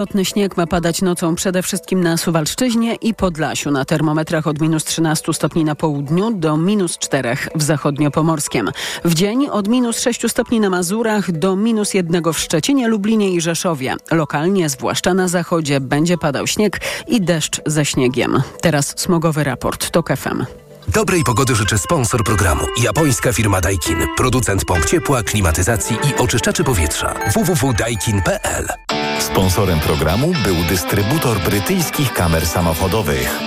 Lotny śnieg ma padać nocą przede wszystkim na Suwalszczyźnie i Podlasiu. Na termometrach od minus 13 stopni na południu do minus 4 w zachodniopomorskiem. W dzień od minus 6 stopni na Mazurach do minus 1 w Szczecinie, Lublinie i Rzeszowie. Lokalnie, zwłaszcza na zachodzie, będzie padał śnieg i deszcz ze śniegiem. Teraz smogowy raport TOK FM. Dobrej pogody życzy sponsor programu. Japońska firma Daikin. Producent pomp ciepła, klimatyzacji i oczyszczaczy powietrza. www.daikin.pl Sponsorem programu był dystrybutor brytyjskich kamer samochodowych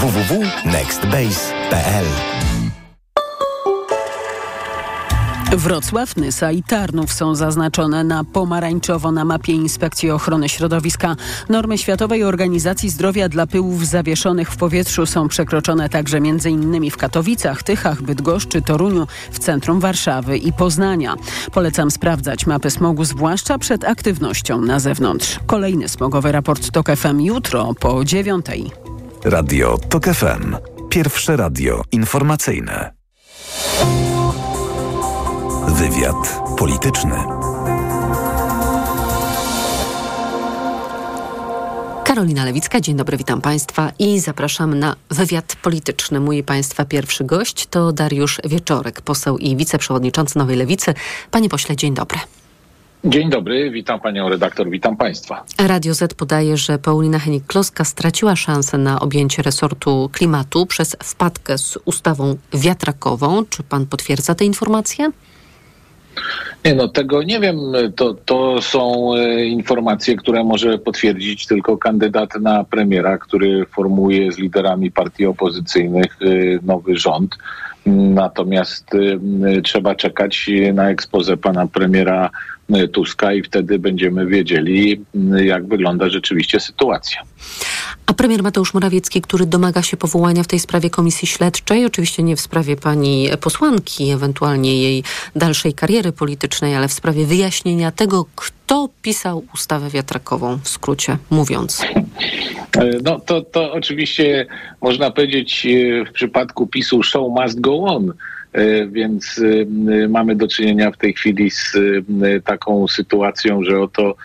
www.nextbase.pl Wrocław, Nysa i Tarnów są zaznaczone na pomarańczowo na mapie Inspekcji Ochrony Środowiska. Normy Światowej Organizacji Zdrowia dla pyłów zawieszonych w powietrzu są przekroczone także m.in. w Katowicach, Tychach, Bydgoszczy, Toruniu, w centrum Warszawy i Poznania. Polecam sprawdzać mapy smogu, zwłaszcza przed aktywnością na zewnątrz. Kolejny smogowy raport TOK FM jutro po dziewiątej. Radio TOK FM. Pierwsze radio informacyjne. Wywiad polityczny. Karolina Lewicka, dzień dobry, witam Państwa i zapraszam na wywiad polityczny. Mój Państwa pierwszy gość to Dariusz Wieczorek, poseł i wiceprzewodniczący Nowej Lewicy. Panie pośle, dzień dobry. Dzień dobry, witam panią redaktor, witam państwa. Radio Z podaje, że Paulina Henik-Kloska straciła szansę na objęcie resortu klimatu przez wpadkę z ustawą wiatrakową. Czy pan potwierdza te informacje? Nie no, tego nie wiem. To, to są e, informacje, które może potwierdzić tylko kandydat na premiera, który formuje z liderami partii opozycyjnych e, nowy rząd. Natomiast e, trzeba czekać na ekspozę pana premiera Tuska i wtedy będziemy wiedzieli, jak wygląda rzeczywiście sytuacja. A premier Mateusz Morawiecki, który domaga się powołania w tej sprawie komisji śledczej, oczywiście nie w sprawie pani posłanki, ewentualnie jej dalszej kariery politycznej, ale w sprawie wyjaśnienia tego, kto pisał ustawę wiatrakową, w skrócie mówiąc. No to, to oczywiście można powiedzieć w przypadku PiSu show must go on E, więc e, mamy do czynienia w tej chwili z e, taką sytuacją, że oto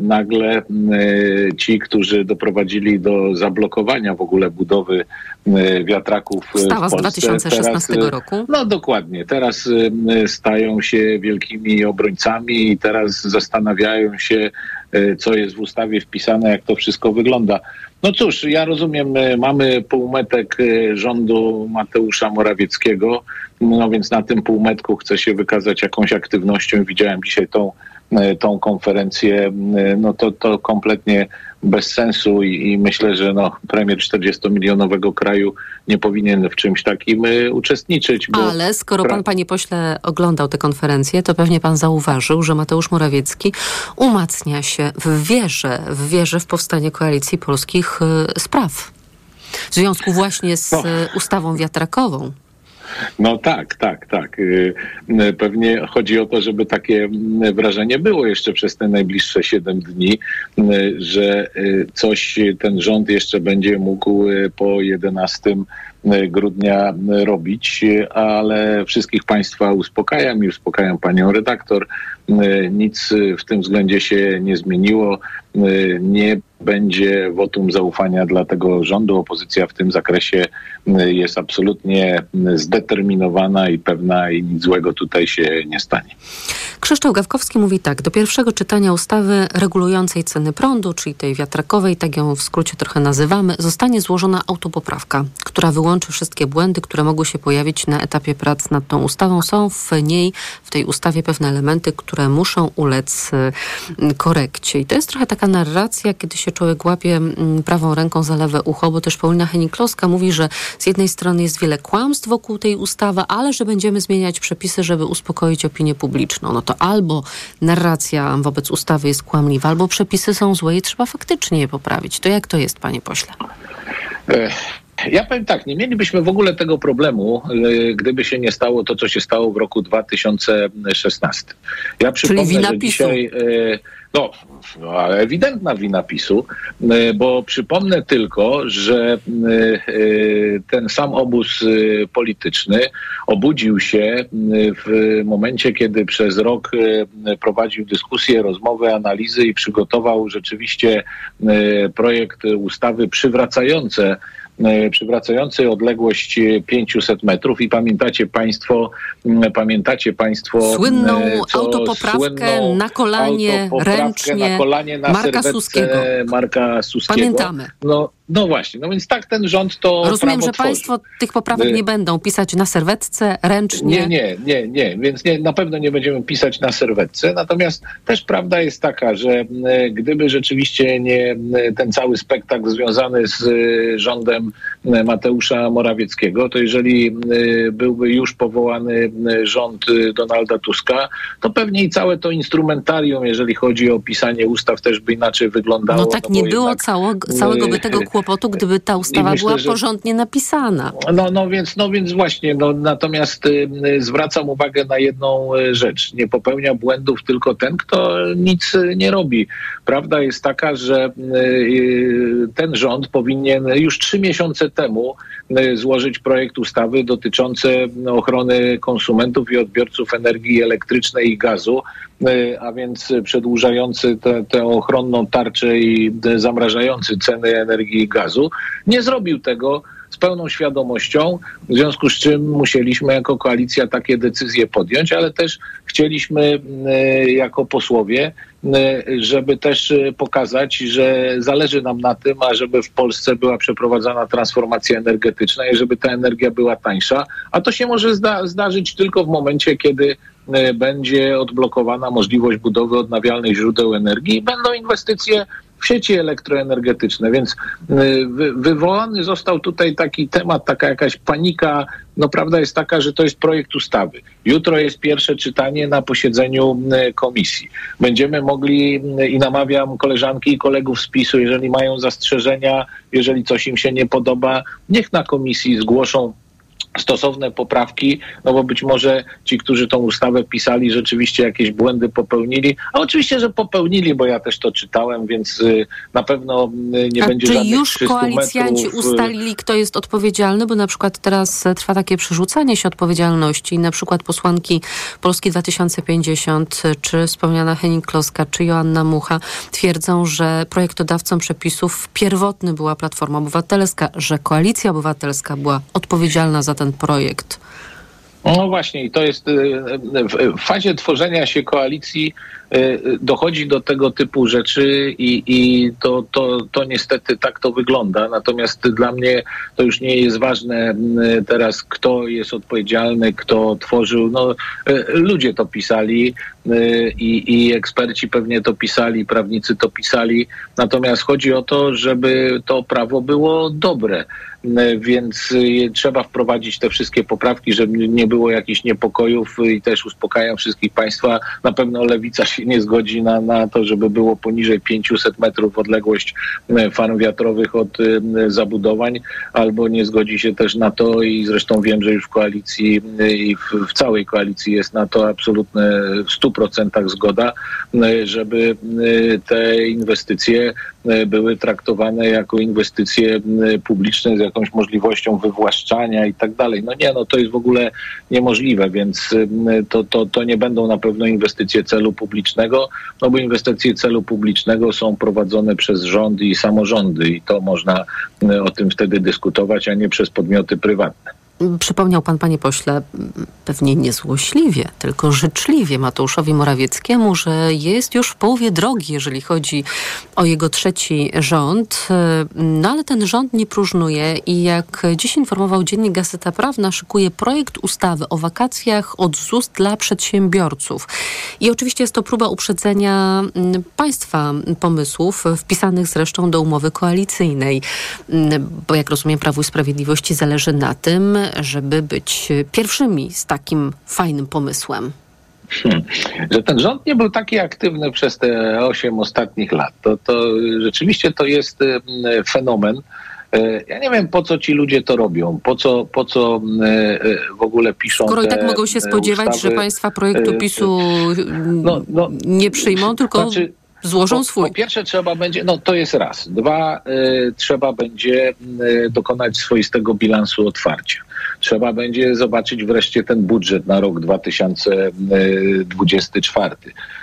nagle ci, którzy doprowadzili do zablokowania w ogóle budowy wiatraków Ustawa w Polsce, z 2016 teraz, roku. No dokładnie. Teraz stają się wielkimi obrońcami i teraz zastanawiają się, co jest w ustawie wpisane, jak to wszystko wygląda. No cóż, ja rozumiem, mamy półmetek rządu Mateusza Morawieckiego, no więc na tym półmetku chcę się wykazać jakąś aktywnością. Widziałem dzisiaj tą, tą konferencję. E, no to, to kompletnie bez sensu i, i myślę, że no, premier 40-milionowego kraju nie powinien w czymś takim e, uczestniczyć. Ale skoro pan, panie pośle, oglądał tę konferencję, to pewnie pan zauważył, że Mateusz Morawiecki umacnia się w wierze, w wierze w powstanie koalicji polskich spraw. W związku właśnie z no. ustawą wiatrakową. No tak, tak, tak. Y, y, pewnie chodzi o to, żeby takie mm, wrażenie było jeszcze przez te najbliższe 7 dni, y, że coś ten rząd jeszcze będzie mógł po 11 grudnia robić, ale wszystkich Państwa uspokajam i uspokajam Panią redaktor. Nic w tym względzie się nie zmieniło. Nie będzie wotum zaufania dla tego rządu. Opozycja w tym zakresie jest absolutnie zdeterminowana i pewna i nic złego tutaj się nie stanie. Krzysztof Gawkowski mówi tak, do pierwszego czytania ustawy regulującej ceny prądu, czyli tej wiatrakowej, tak ją w skrócie trochę nazywamy, zostanie złożona autopoprawka, która wyłączy wszystkie błędy, które mogły się pojawić na etapie prac nad tą ustawą. Są w niej, w tej ustawie pewne elementy, które muszą ulec y, korekcie. I to jest trochę taka narracja, kiedy się człowiek łapie mm, prawą ręką za lewe ucho, bo też Paulina Henning-Kloska mówi, że z jednej strony jest wiele kłamstw wokół tej ustawy, ale że będziemy zmieniać przepisy, żeby uspokoić opinię publiczną. No to albo narracja wobec ustawy jest kłamliwa, albo przepisy są złe i trzeba faktycznie je poprawić. To jak to jest, panie pośle? Ja powiem tak, nie mielibyśmy w ogóle tego problemu, y, gdyby się nie stało to, co się stało w roku 2016. Ja przypomnę, wina że dzisiaj... y, No, no, ewidentna wina PiSu, y, bo przypomnę tylko, że ten sam obóz polityczny obudził się w momencie, kiedy przez rok prowadził dyskusje, rozmowy, analizy i przygotował rzeczywiście projekt ustawy przywracające e, przywracający odległość e, 500 metrów i pamiętacie Państwo, pamiętacie Państwo Słynną e, co- autopoprawkę słynną na kolanie, autopoprawkę ręcznie na kolanie na Marka serwetce Suskiego. Marka Suskiego. Pamiętamy. No, no właśnie, no więc tak ten rząd to Rozumiem, że tworzy. Państwo tych poprawek Y- nie będą pisać na serwetce, ręcznie. Nie, nie, nie, nie, więc nie, na pewno nie będziemy pisać na serwetce. Natomiast też prawda jest taka, że m, gdyby rzeczywiście nie m, ten cały spektakl związany z y, rządem Mateusza Morawieckiego, to jeżeli byłby już powołany rząd y, Donalda Tuska, to pewnie i całe to instrumentarium, jeżeli chodzi o pisanie ustaw, też by inaczej wyglądało. No tak, bo nie było jednak- cało, całego by tego kłopotu, gdyby ta ustawa myślę, była że- porządnie napisana. No, no, więc, no więc właśnie, no, natomiast y, y, zwracam uwagę na jedną y, rzecz. Nie popełnia błędów tylko ten, kto nic y, nie robi. Prawda jest taka, że y, ten rząd powinien już trzy miesiące temu złożyć projekt ustawy dotyczący ochrony konsumentów i odbiorców energii elektrycznej i gazu, y, a więc przedłużający tę ochronną tarczę i zamrażający ceny energii i gazu. Nie zrobił tego z pełną świadomością, w związku z czym musieliśmy jako koalicja takie decyzje podjąć, ale też chcieliśmy y, jako posłowie, y, żeby też y, pokazać, że zależy nam na tym, ażeby w Polsce była przeprowadzana transformacja energetyczna i żeby ta energia była tańsza, a to się może zda- zdarzyć tylko w momencie, kiedy będzie odblokowana możliwość budowy odnawialnych źródeł energii i będą inwestycje sieci elektroenergetyczne, więc y, wy, wywołany został tutaj taki temat, taka jakaś panika. No prawda jest taka, że to jest projekt ustawy. Jutro jest pierwsze czytanie na posiedzeniu y, komisji. Będziemy mogli y, i namawiam koleżanki i kolegów z PiSu, jeżeli mają zastrzeżenia, jeżeli coś im się nie podoba, niech na komisji zgłoszą stosowne poprawki, no bo być może ci, którzy tą ustawę pisali, rzeczywiście jakieś błędy popełnili, a oczywiście, że popełnili, bo ja też to czytałem, więc y, na pewno y, nie A będzie czy żadnych już 300 koalicjanci metrów, y, ustalili, kto jest odpowiedzialny? Bo na przykład teraz e, trwa takie przerzucanie się odpowiedzialności. Na przykład posłanki Polski 2050, e, czy wspomniana Henning Kloska, czy Joanna Mucha twierdzą, że projektodawcą przepisów pierwotny była Platforma Obywatelska, że Koalicja Obywatelska była odpowiedzialna za ten projekt. No właśnie, i to jest y, y, w fazie tworzenia się koalicji y, dochodzi do tego typu rzeczy i, i to, to, to niestety tak to wygląda. Natomiast dla mnie to już nie jest ważne teraz, kto jest odpowiedzialny, kto tworzył. No, ludzie to pisali i, i eksperci pewnie to pisali, prawnicy to pisali. Natomiast chodzi o to, żeby to prawo było dobre. Y, Więc y, trzeba wprowadzić te wszystkie poprawki, żeby nie było jakichś niepokojów i też uspokajam wszystkich Państwa. Na pewno lewica się nie zgodzi na, na to, żeby było poniżej 500 metrów odległość y, farm wiatrowych od y, zabudowań, albo nie zgodzi się też na to i zresztą wiem, że już w koalicji y, i w, w całej koalicji jest na to absolutne w 100% zgoda, y, żeby y, te inwestycje y, były traktowane jako inwestycje publiczne z jakąś możliwością wywłaszczania i tak dalej. No nie, no to jest w ogóle niemożliwe, więc to, to, to nie będą na pewno inwestycje celu publicznego, no bo inwestycje celu publicznego są prowadzone przez rząd i samorządy i to można o tym wtedy dyskutować, a nie przez podmioty prywatne. Przypomniał pan, panie pośle, pewnie niezłośliwie, tylko życzliwie Mateuszowi Morawieckiemu, że jest już w połowie drogi, jeżeli chodzi o jego trzeci rząd. No ale ten rząd nie próżnuje i jak dziś informował Dziennik Gazeta Prawna, szykuje projekt ustawy o wakacjach od ZUS dla przedsiębiorców. I oczywiście jest to próba uprzedzenia mm, państwa pomysłów, wpisanych zresztą do umowy koalicyjnej. Mm, Bo jak rozumiem, Prawu i Sprawiedliwości zależy na tym, żeby być pierwszymi z takim fajnym pomysłem. Hmm. Że ten rząd nie był taki aktywny przez te 8 ostatnich lat, to, to rzeczywiście to jest y, fenomen. Ja nie wiem, po co ci ludzie to robią, po co, po co w ogóle piszą. Skoro i tak mogą się spodziewać, ustawy, że państwa projektu PiSu no, no, nie przyjmą, tylko. Znaczy, złożą po, swój. Po pierwsze trzeba będzie, no to jest raz. Dwa, y, trzeba będzie y, dokonać swoistego bilansu otwarcia. Trzeba będzie zobaczyć wreszcie ten budżet na rok 2024.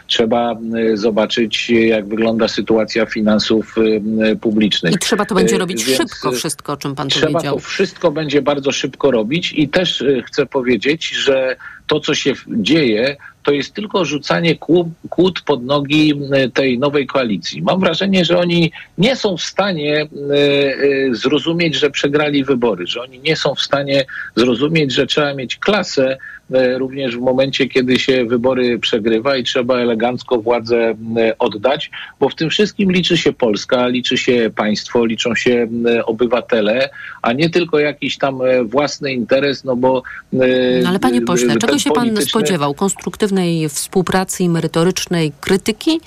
Trzeba y, zobaczyć, jak wygląda sytuacja finansów y, publicznych. I trzeba to będzie robić Więc szybko, wszystko, o czym pan trzeba powiedział. Trzeba to wszystko będzie bardzo szybko robić i też chcę powiedzieć, że to, co się dzieje, to jest tylko rzucanie kłód pod nogi tej nowej koalicji. Mam wrażenie, że oni nie są w stanie zrozumieć, że przegrali wybory, że oni nie są w stanie zrozumieć, że trzeba mieć klasę e, również w momencie, kiedy się wybory przegrywa i trzeba elegancko władzę e, oddać, bo w tym wszystkim liczy się Polska, liczy się państwo, liczą się obywatele, a nie tylko jakiś tam e, własny interes, no bo... No ale panie pośle, czego się pan spodziewał? Konstruktywnej współpracy i merytorycznej krytyki?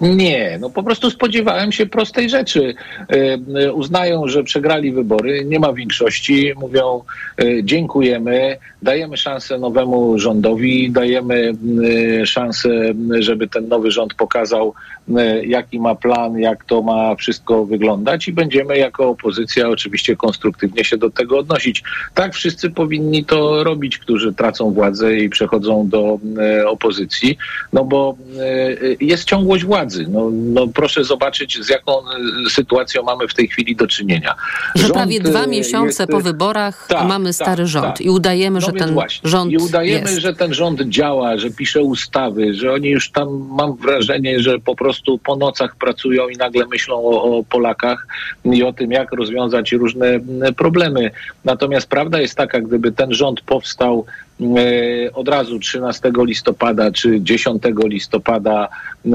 Nie, no po prostu spodziewałem się prostej rzeczy. E, uznają, że przegrali wybory, nie ma większości, mówią e, dziękujemy, dajemy szansę nowemu rządowi, dajemy e, szansę, żeby ten nowy rząd pokazał, jaki ma plan, jak to ma wszystko wyglądać i będziemy jako opozycja oczywiście konstruktywnie się do tego odnosić. Tak wszyscy powinni to robić, którzy tracą władzę i przechodzą do opozycji, no bo jest ciągłość władzy władzy. No, no proszę zobaczyć, z jaką e, sytuacją mamy w tej chwili do czynienia. Że rząd prawie dwa e, miesiące jest, po wyborach tak, mamy stary tak, rząd tak. i udajemy, no że ten właśnie. rząd I udajemy, jest. że ten rząd działa, że pisze ustawy, że oni już tam, mam wrażenie, że po prostu po nocach pracują i nagle myślą o, o Polakach i o tym, jak rozwiązać różne problemy. Natomiast prawda jest taka, gdyby ten rząd powstał od razu 13 listopada czy 10 listopada, e,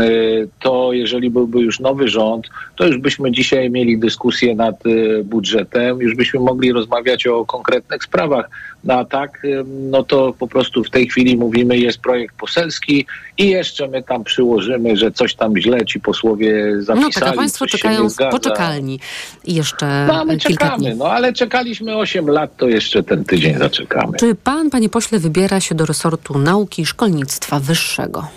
to jeżeli byłby już nowy rząd, to już byśmy dzisiaj mieli dyskusję nad e, budżetem, już byśmy mogli rozmawiać o konkretnych sprawach. No a tak, no to po prostu w tej chwili mówimy, jest projekt poselski i jeszcze my tam przyłożymy, że coś tam źle ci posłowie zapisali. No tak, a państwo czekają w poczekalni jeszcze No my czekamy, dni. no ale czekaliśmy 8 lat, to jeszcze ten tydzień zaczekamy. Czy pan, panie pośle, wybiera się do resortu nauki i szkolnictwa wyższego?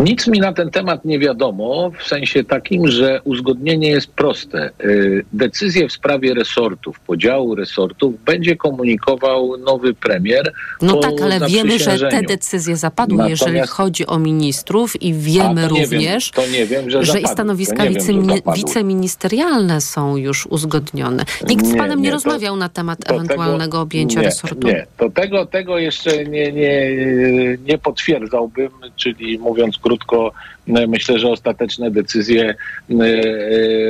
Nic mi na ten temat nie wiadomo, w sensie takim, że uzgodnienie jest proste. Y, decyzję w sprawie resortów, podziału resortów będzie komunikował nowy premier. No tak, ale wiemy, że te decyzje zapadły, Natomiast... jeżeli chodzi o ministrów i wiemy również, wiem, wiem, że, że i stanowiska wiem, wiceministerialne są już uzgodnione. Nikt z panem nie, nie rozmawiał to, na temat ewentualnego tego, objęcia nie, resortu? Nie, to tego, tego jeszcze nie, nie, nie potwierdzałbym, czyli mówiąc krótko, myślę, że ostateczne decyzje e,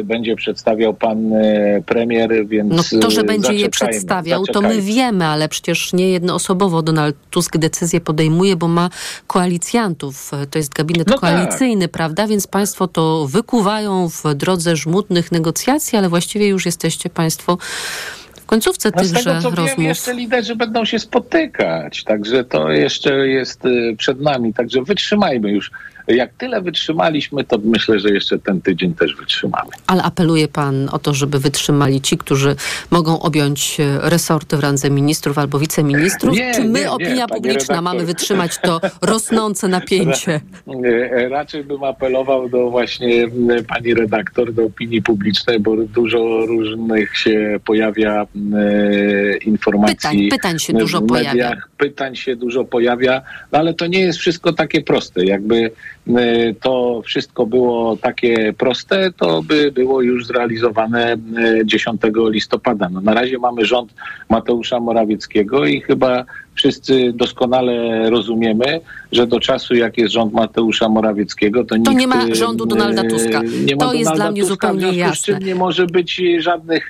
będzie przedstawiał pan e, premier, więc. No to, że będzie je przedstawiał, zaczekajmy. to my wiemy, ale przecież nie jednoosobowo Donald Tusk decyzję podejmuje, bo ma koalicjantów. To jest gabinet no tak. koalicyjny, tak. prawda? Więc państwo to wykuwają w drodze żmudnych negocjacji, ale właściwie już jesteście państwo końcówce no tychże z tego, co rozmów. Wiem, jeszcze liderzy będą się spotykać, także to jeszcze jest y, przed nami, także wytrzymajmy już jak tyle wytrzymaliśmy, to myślę, że jeszcze ten tydzień też wytrzymamy. Ale apeluje pan o to, żeby wytrzymali ci, którzy mogą objąć e, resorty w randze ministrów albo wiceministrów? Nie, Czy my, nie, opinia nie, publiczna, mamy wytrzymać to rosnące napięcie? E, raczej bym apelował do właśnie pani redaktor, do opinii publicznej, bo dużo różnych się pojawia e, informacji. Pytań, pytań się dużo mediach, pojawia. Pytań się dużo pojawia, no ale to nie jest wszystko takie proste. Jakby to wszystko było takie proste, to by było już zrealizowane 10 y, listopada. No, na razie mamy rząd Mateusza Morawieckiego i chyba wszyscy doskonale rozumiemy, że do czasu, jak jest rząd Mateusza Morawieckiego, to, to nie ma rządu Donalda Tuska. Nie ma to jest dla mnie Tuska, zupełnie jasne. nie może być żadnych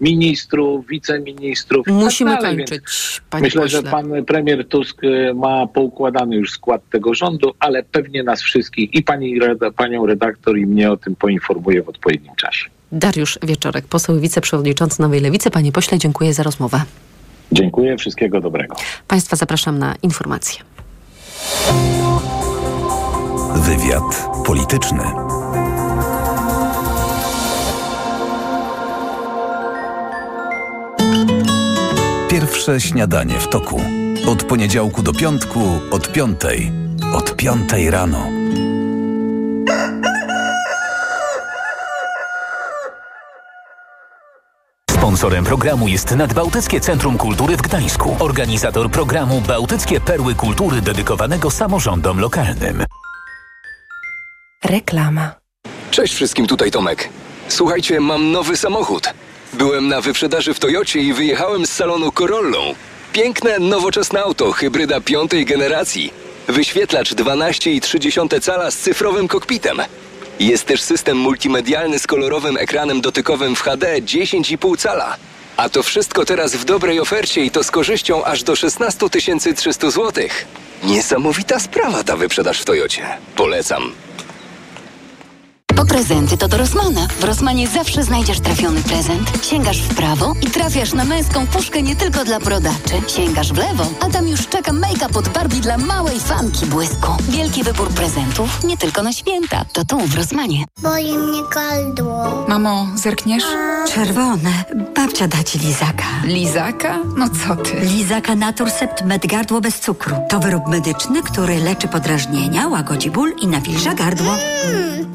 ministrów, wiceministrów. Musimy tak dalej. kończyć, panie Myślę, pośle. że pan premier Tusk ma poukładany już skład tego rządu, ale pewnie nas wszystkich i pani, panią redaktor i mnie o tym poinformuje w odpowiednim czasie. Dariusz Wieczorek, poseł wiceprzewodniczący Nowej Lewicy. Panie pośle, dziękuję za rozmowę. Dziękuję, wszystkiego dobrego. Państwa zapraszam na informacje. Wywiad polityczny. Pierwsze śniadanie w toku. Od poniedziałku do piątku, od piątej. Od piątej rano. Sponsorem programu jest Nadbałtyckie Centrum Kultury w Gdańsku. Organizator programu Bałtyckie Perły Kultury dedykowanego samorządom lokalnym. Reklama. Cześć wszystkim, tutaj Tomek. Słuchajcie, mam nowy samochód. Byłem na wyprzedaży w Toyocie i wyjechałem z salonu Corollą. Piękne, nowoczesne auto, hybryda piątej generacji. Wyświetlacz 12,3 cala z cyfrowym kokpitem. Jest też system multimedialny z kolorowym ekranem dotykowym w HD 10,5 cala. A to wszystko teraz w dobrej ofercie i to z korzyścią aż do 16 300 zł. Niesamowita sprawa ta wyprzedaż w Toyocie. Polecam. Po prezenty to do Rosmana. W Rosmanie zawsze znajdziesz trafiony prezent. Sięgasz w prawo i trafiasz na męską puszkę nie tylko dla brodaczy. Sięgasz w lewo, a tam już czeka make-up od Barbie dla małej fanki błysku. Wielki wybór prezentów nie tylko na święta. To tu w Rosmanie. Boli mnie gardło. Mamo, zerkniesz? Czerwone. Babcia da ci lizaka. Lizaka? No co ty? Lizaka Naturcept Med Gardło bez cukru. To wyrób medyczny, który leczy podrażnienia, łagodzi ból i nawilża gardło. Mmm,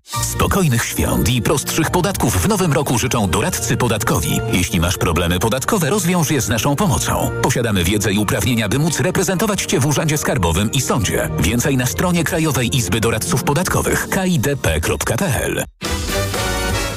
Spokojnych świąt i prostszych podatków w nowym roku życzą doradcy podatkowi. Jeśli masz problemy podatkowe, rozwiąż je z naszą pomocą. Posiadamy wiedzę i uprawnienia, by móc reprezentować Cię w Urzędzie Skarbowym i Sądzie. Więcej na stronie Krajowej Izby Doradców Podatkowych kidp.pl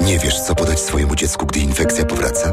Nie wiesz, co podać swojemu dziecku, gdy infekcja powraca?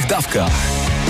dawkach.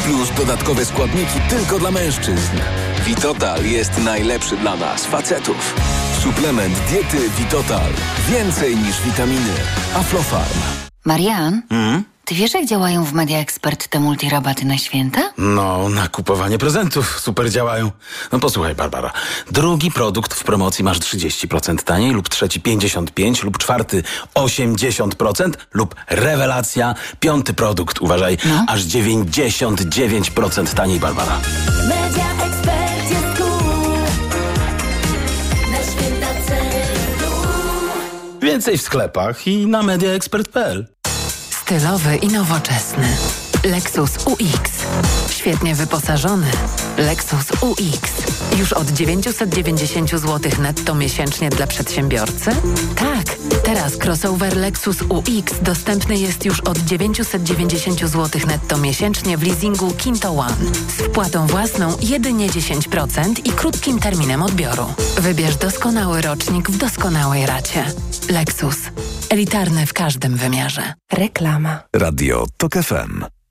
Plus dodatkowe składniki tylko dla mężczyzn. Witotal jest najlepszy dla nas, facetów. Suplement diety Witotal. Więcej niż witaminy. Aflofarm. Marian, Mm? Ty wiesz jak działają w Media Expert te multirabaty na święta? No, na kupowanie prezentów super działają. No posłuchaj, Barbara. Drugi produkt w promocji masz 30% taniej, lub trzeci 55%, lub czwarty 80%, lub rewelacja, piąty produkt, uważaj, aż 99% taniej, Barbara. Media Expert jest tu. Na święta Więcej w sklepach i na mediaexpert.pl. Stylowy i nowoczesny. Lexus UX. Świetnie wyposażony. Lexus UX. Już od 990 zł netto miesięcznie dla przedsiębiorcy? Tak. Teraz crossover Lexus UX dostępny jest już od 990 zł netto miesięcznie w leasingu Kinto One. Z wpłatą własną jedynie 10% i krótkim terminem odbioru. Wybierz doskonały rocznik w doskonałej racie. Lexus. Elitarny w każdym wymiarze. Reklama. Radio TOK FM.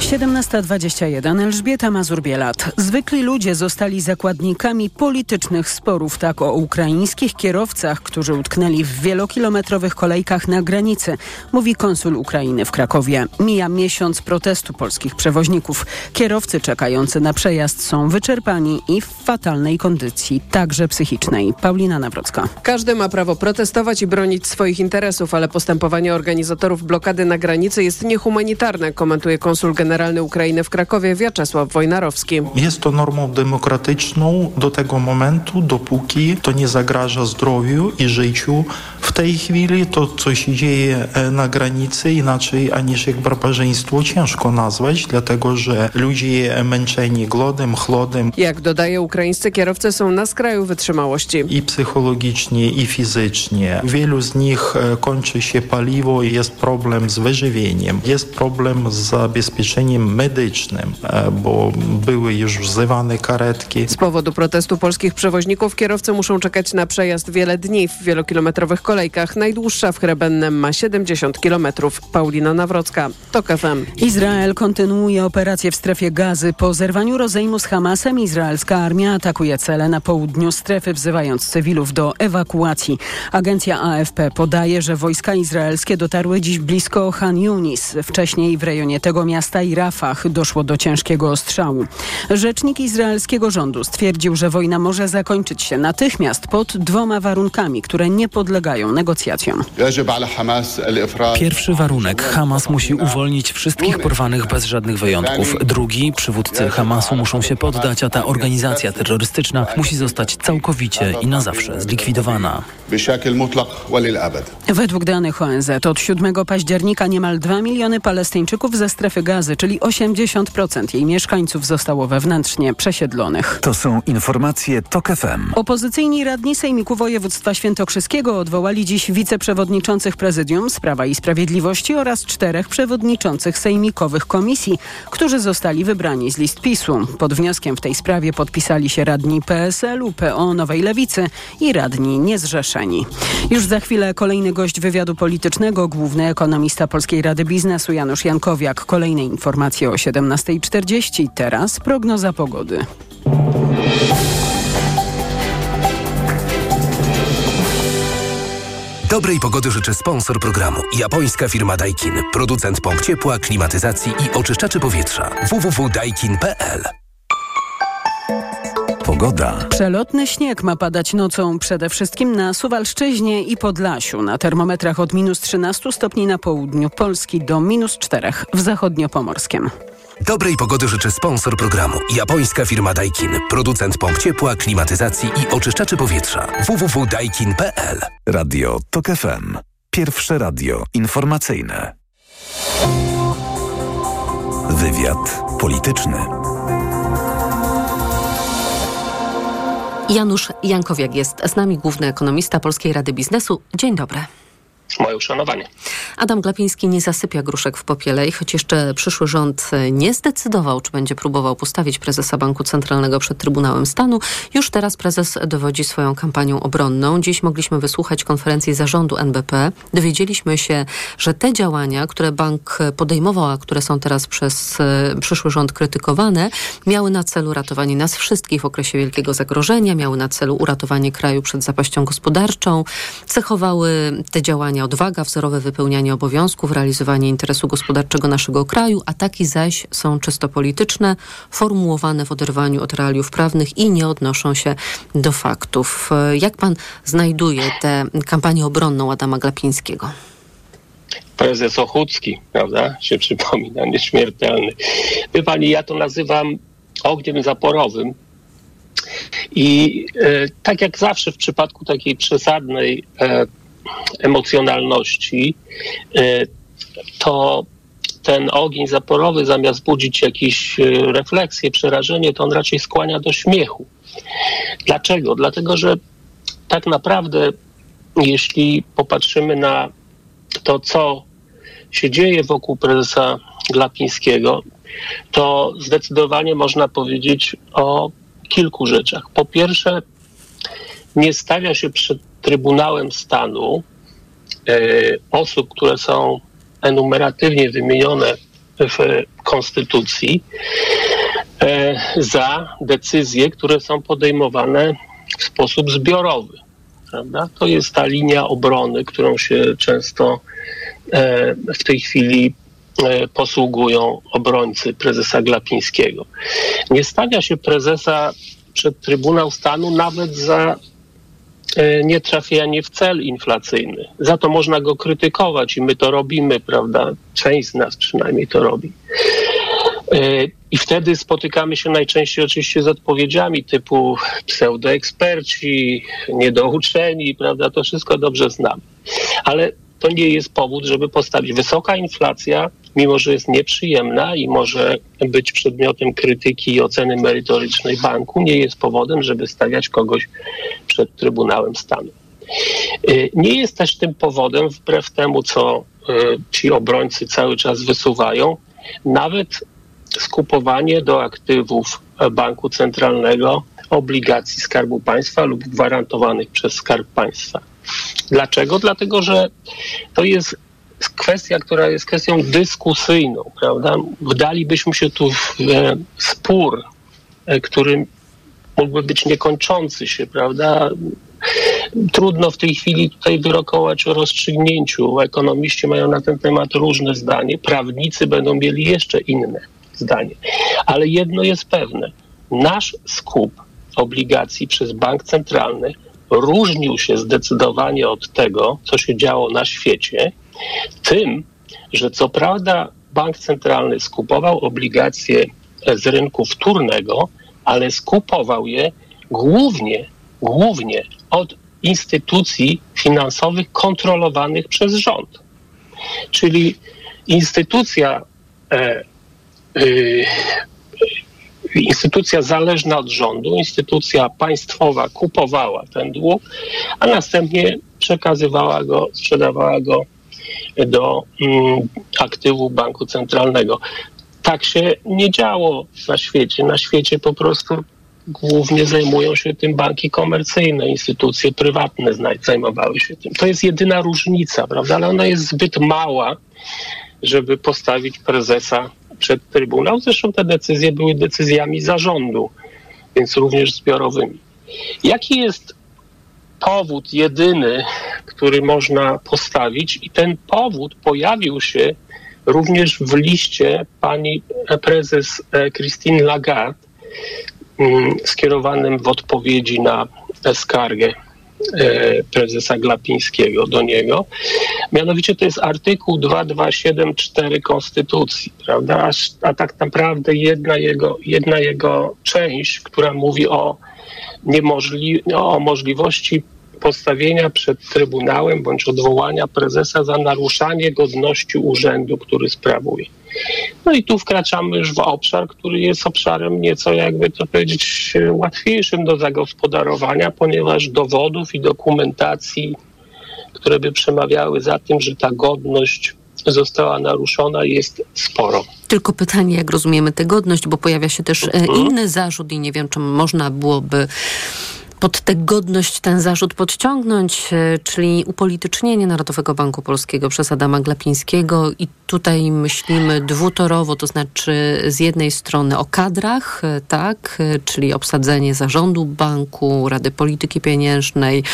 17.21 Elżbieta Mazur-Bielat. Zwykli ludzie zostali zakładnikami politycznych sporów, tak o ukraińskich kierowcach, którzy utknęli w wielokilometrowych kolejkach na granicy, mówi konsul Ukrainy w Krakowie. Mija miesiąc protestu polskich przewoźników. Kierowcy czekający na przejazd są wyczerpani i w fatalnej kondycji, także psychicznej. Paulina Nawrocka. Każdy ma prawo protestować i bronić swoich interesów, ale postępowanie organizatorów blokady na granicy jest niehumanitarne, komentuje konsul generalny generalny Ukrainy w Krakowie Wiaczesław Wojnarowski. Jest to normą demokratyczną do tego momentu, dopóki to nie zagraża zdrowiu i życiu. W tej chwili to, co się dzieje e, na granicy, inaczej aniż jak barbarzyństwo ciężko nazwać, dlatego że ludzie męczeni głodem, chłodem. Jak dodaje ukraińscy kierowcy są na skraju wytrzymałości. I psychologicznie, i fizycznie. Wielu z nich e, kończy się paliwo i jest problem z wyżywieniem. Jest problem z zabezpieczeniem medycznym, e, bo były już wzywane karetki. Z powodu protestu polskich przewoźników kierowcy muszą czekać na przejazd wiele dni w wielokilometrowych kolejkach. Najdłuższa w Hrebennem ma 70 kilometrów. Paulina Nawrocka, TOK FM. Izrael kontynuuje operację w strefie gazy. Po zerwaniu rozejmu z Hamasem izraelska armia atakuje cele na południu strefy, wzywając cywilów do ewakuacji. Agencja AFP podaje, że wojska izraelskie dotarły dziś blisko Han Yunis. Wcześniej w rejonie tego miasta i Rafah doszło do ciężkiego ostrzału. Rzecznik izraelskiego rządu stwierdził, że wojna może zakończyć się natychmiast pod dwoma warunkami, które nie podlegają negocjacjom. Pierwszy warunek. Hamas musi uwolnić wszystkich porwanych bez żadnych wyjątków. Drugi. Przywódcy Hamasu muszą się poddać, a ta organizacja terrorystyczna musi zostać całkowicie i na zawsze zlikwidowana. Według danych ONZ od 7 października niemal 2 miliony Palestyńczyków ze strefy gazy, czyli 80% jej mieszkańców zostało wewnętrznie przesiedlonych. To są informacje TOK FM. Opozycyjni radni Sejmiku Województwa Świętokrzyskiego odwołali dziś wiceprzewodniczących Prezydium Sprawa i Sprawiedliwości oraz czterech przewodniczących sejmikowych komisji, którzy zostali wybrani z list PiSu. Pod wnioskiem w tej sprawie podpisali się radni PSL-u, PO Nowej Lewicy i radni niezrzeszeni. Już za chwilę kolejny gość wywiadu politycznego, główny ekonomista Polskiej Rady Biznesu Janusz Jankowiak. Kolejne informacje o 17.40. Teraz prognoza pogody. Dobrej pogody życzy sponsor programu. Japońska firma Daikin. Producent pomp ciepła, klimatyzacji i oczyszczaczy powietrza. www.daikin.pl Pogoda. Przelotny śnieg ma padać nocą przede wszystkim na Suwalszczyźnie i Podlasiu. Na termometrach od minus 13 stopni na południu Polski do minus 4 w zachodniopomorskiem. Dobrej pogody życzy sponsor programu. Japońska firma Daikin. Producent pomp ciepła, klimatyzacji i oczyszczaczy powietrza. www.daikin.pl Radio TOK FM. Pierwsze radio informacyjne. Wywiad polityczny. Janusz Jankowiak jest z nami, główny ekonomista Polskiej Rady Biznesu. Dzień dobry. Moje uszanowanie. Adam Glapiński nie zasypia gruszek w popiele i choć jeszcze przyszły rząd nie zdecydował, czy będzie próbował postawić prezesa Banku Centralnego przed Trybunałem Stanu, już teraz prezes dowodzi swoją kampanią obronną. Dziś mogliśmy wysłuchać konferencji zarządu NBP. Dowiedzieliśmy się, że te działania, które bank podejmował, a które są teraz przez przyszły rząd krytykowane, miały na celu ratowanie nas wszystkich w okresie wielkiego zagrożenia, miały na celu uratowanie kraju przed zapaścią gospodarczą, cechowały te działania odwaga, wzorowe wypełnianie obowiązków, realizowanie interesu gospodarczego naszego kraju, ataki zaś są czysto polityczne, formułowane w oderwaniu od realiów prawnych i nie odnoszą się do faktów. Jak pan znajduje tę kampanię obronną Adama Glapińskiego? Prezes Ochucki, prawda, się przypomina, nieśmiertelny. Wie pani, ja to nazywam ogniem zaporowym, i e, tak jak zawsze w przypadku takiej przesadnej e, emocjonalności, e, to ten ogień zaporowy zamiast budzić jakieś e, refleksje, przerażenie, to on raczej skłania do śmiechu. Dlaczego? Dlatego, że tak naprawdę, jeśli popatrzymy na to, co się dzieje wokół prezesa Glapińskiego, to zdecydowanie można powiedzieć o kilku rzeczach. Po pierwsze, nie stawia się przed Trybunałem Stanu e, osób, które są enumeratywnie wymienione w Konstytucji e, za decyzje, które są podejmowane w sposób zbiorowy. Prawda? To jest ta linia obrony, którą się często e, w tej chwili posługują obrońcy prezesa Glapińskiego. Nie stawia się prezesa przed Trybunał Stanu nawet za e, nietrafianie w cel inflacyjny. Za to można go krytykować i my to robimy, prawda? Część z nas przynajmniej to robi. I wtedy spotykamy się najczęściej oczywiście z odpowiedziami typu pseudoeksperci, niedouczeni, prawda? To wszystko dobrze znamy. Ale to nie jest powód, żeby postawić. Wysoka inflacja, mimo że jest nieprzyjemna i może być przedmiotem krytyki i oceny merytorycznej banku, nie jest powodem, żeby stawiać kogoś przed Trybunałem Stanu. Y, nie jest też tym powodem, wbrew temu, co y, ci obrońcy cały czas wysuwają, nawet skupowanie do aktywów banku centralnego obligacji Skarbu Państwa lub gwarantowanych przez Skarb Państwa. Dlaczego? Dlatego, że to jest kwestia, która jest kwestią dyskusyjną, prawda? Wdalibyśmy się tu w e, spór, e, który mógłby być niekończący się, prawda? Trudno w tej chwili tutaj wyrokować o rozstrzygnięciu. Ekonomiści mają na ten temat różne zdanie, prawnicy będą mieli jeszcze inne zdanie. Ale jedno jest pewne. Nasz skup obligacji przez bank centralny różnił się zdecydowanie od tego, co się działo na świecie, tym, że co prawda bank centralny skupował obligacje z rynku wtórnego, ale skupował je głównie, głównie od instytucji finansowych kontrolowanych przez rząd. Czyli instytucja e, y, instytucja zależna od rządu, instytucja państwowa kupowała ten dług, a następnie przekazywała go, sprzedawała go do mm, aktywów banku centralnego. Tak się nie działo na świecie. Na świecie po prostu głównie zajmują się tym banki komercyjne, instytucje prywatne zajmowały się tym. To jest jedyna różnica, prawda? Ale ona jest zbyt mała, żeby postawić prezesa przed Trybunał. Zresztą te decyzje były decyzjami zarządu, więc również zbiorowymi. Jaki jest powód jedyny, który można postawić? I ten powód pojawił się również w liście pani prezes e, Christine Lagarde, mm, skierowanym w odpowiedzi na skargę E, prezesa Glapińskiego do niego. Mianowicie to jest artykuł 2274 Konstytucji, prawda? A, tak naprawdę jedna jego, jedna jego część, która mówi o, niemożli- o możliwości postawienia przed Trybunałem bądź odwołania prezesa za naruszanie godności urzędu, który sprawuje. No i tu wkraczamy już w obszar, który jest obszarem nieco, jakby to powiedzieć, łatwiejszym do zagospodarowania, ponieważ dowodów i dokumentacji, które by przemawiały za tym, że ta godność została naruszona, jest sporo. Tylko pytanie, jak rozumiemy tę godność, bo pojawia się też e, mhm. inny zarzut i nie wiem, czy można byłoby pod tę godność ten zarzut podciągnąć, e, czyli upolitycznienie Narodowego Banku Polskiego przez Adama Glapińskiego. I tutaj myślimy dwutorowo, to znaczy z jednej strony o kadrach, e, tak, e, czyli obsadzenie zarządu banku, Rady Polityki Pieniężnej,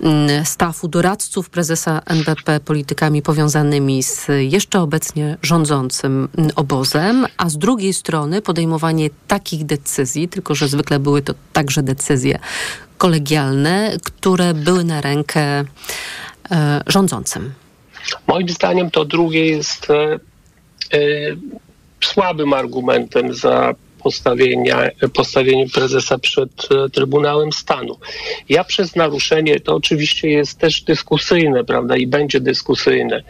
mm, stafu doradców prezesa NBP politykami powiązanymi z jeszcze obecnie rządzącym mm, obozem, a z drugiej strony podejmowanie takich decyzji, tylko że zwykle były to także decyzje kolegialne, które były na rękę e, rządzącym? Moim zdaniem to drugie jest e, e, słabym argumentem za postawienia, postawienie prezesa przed e, Trybunałem Stanu. Ja przez naruszenie, to oczywiście jest też dyskusyjne, prawda, i będzie dyskusyjne.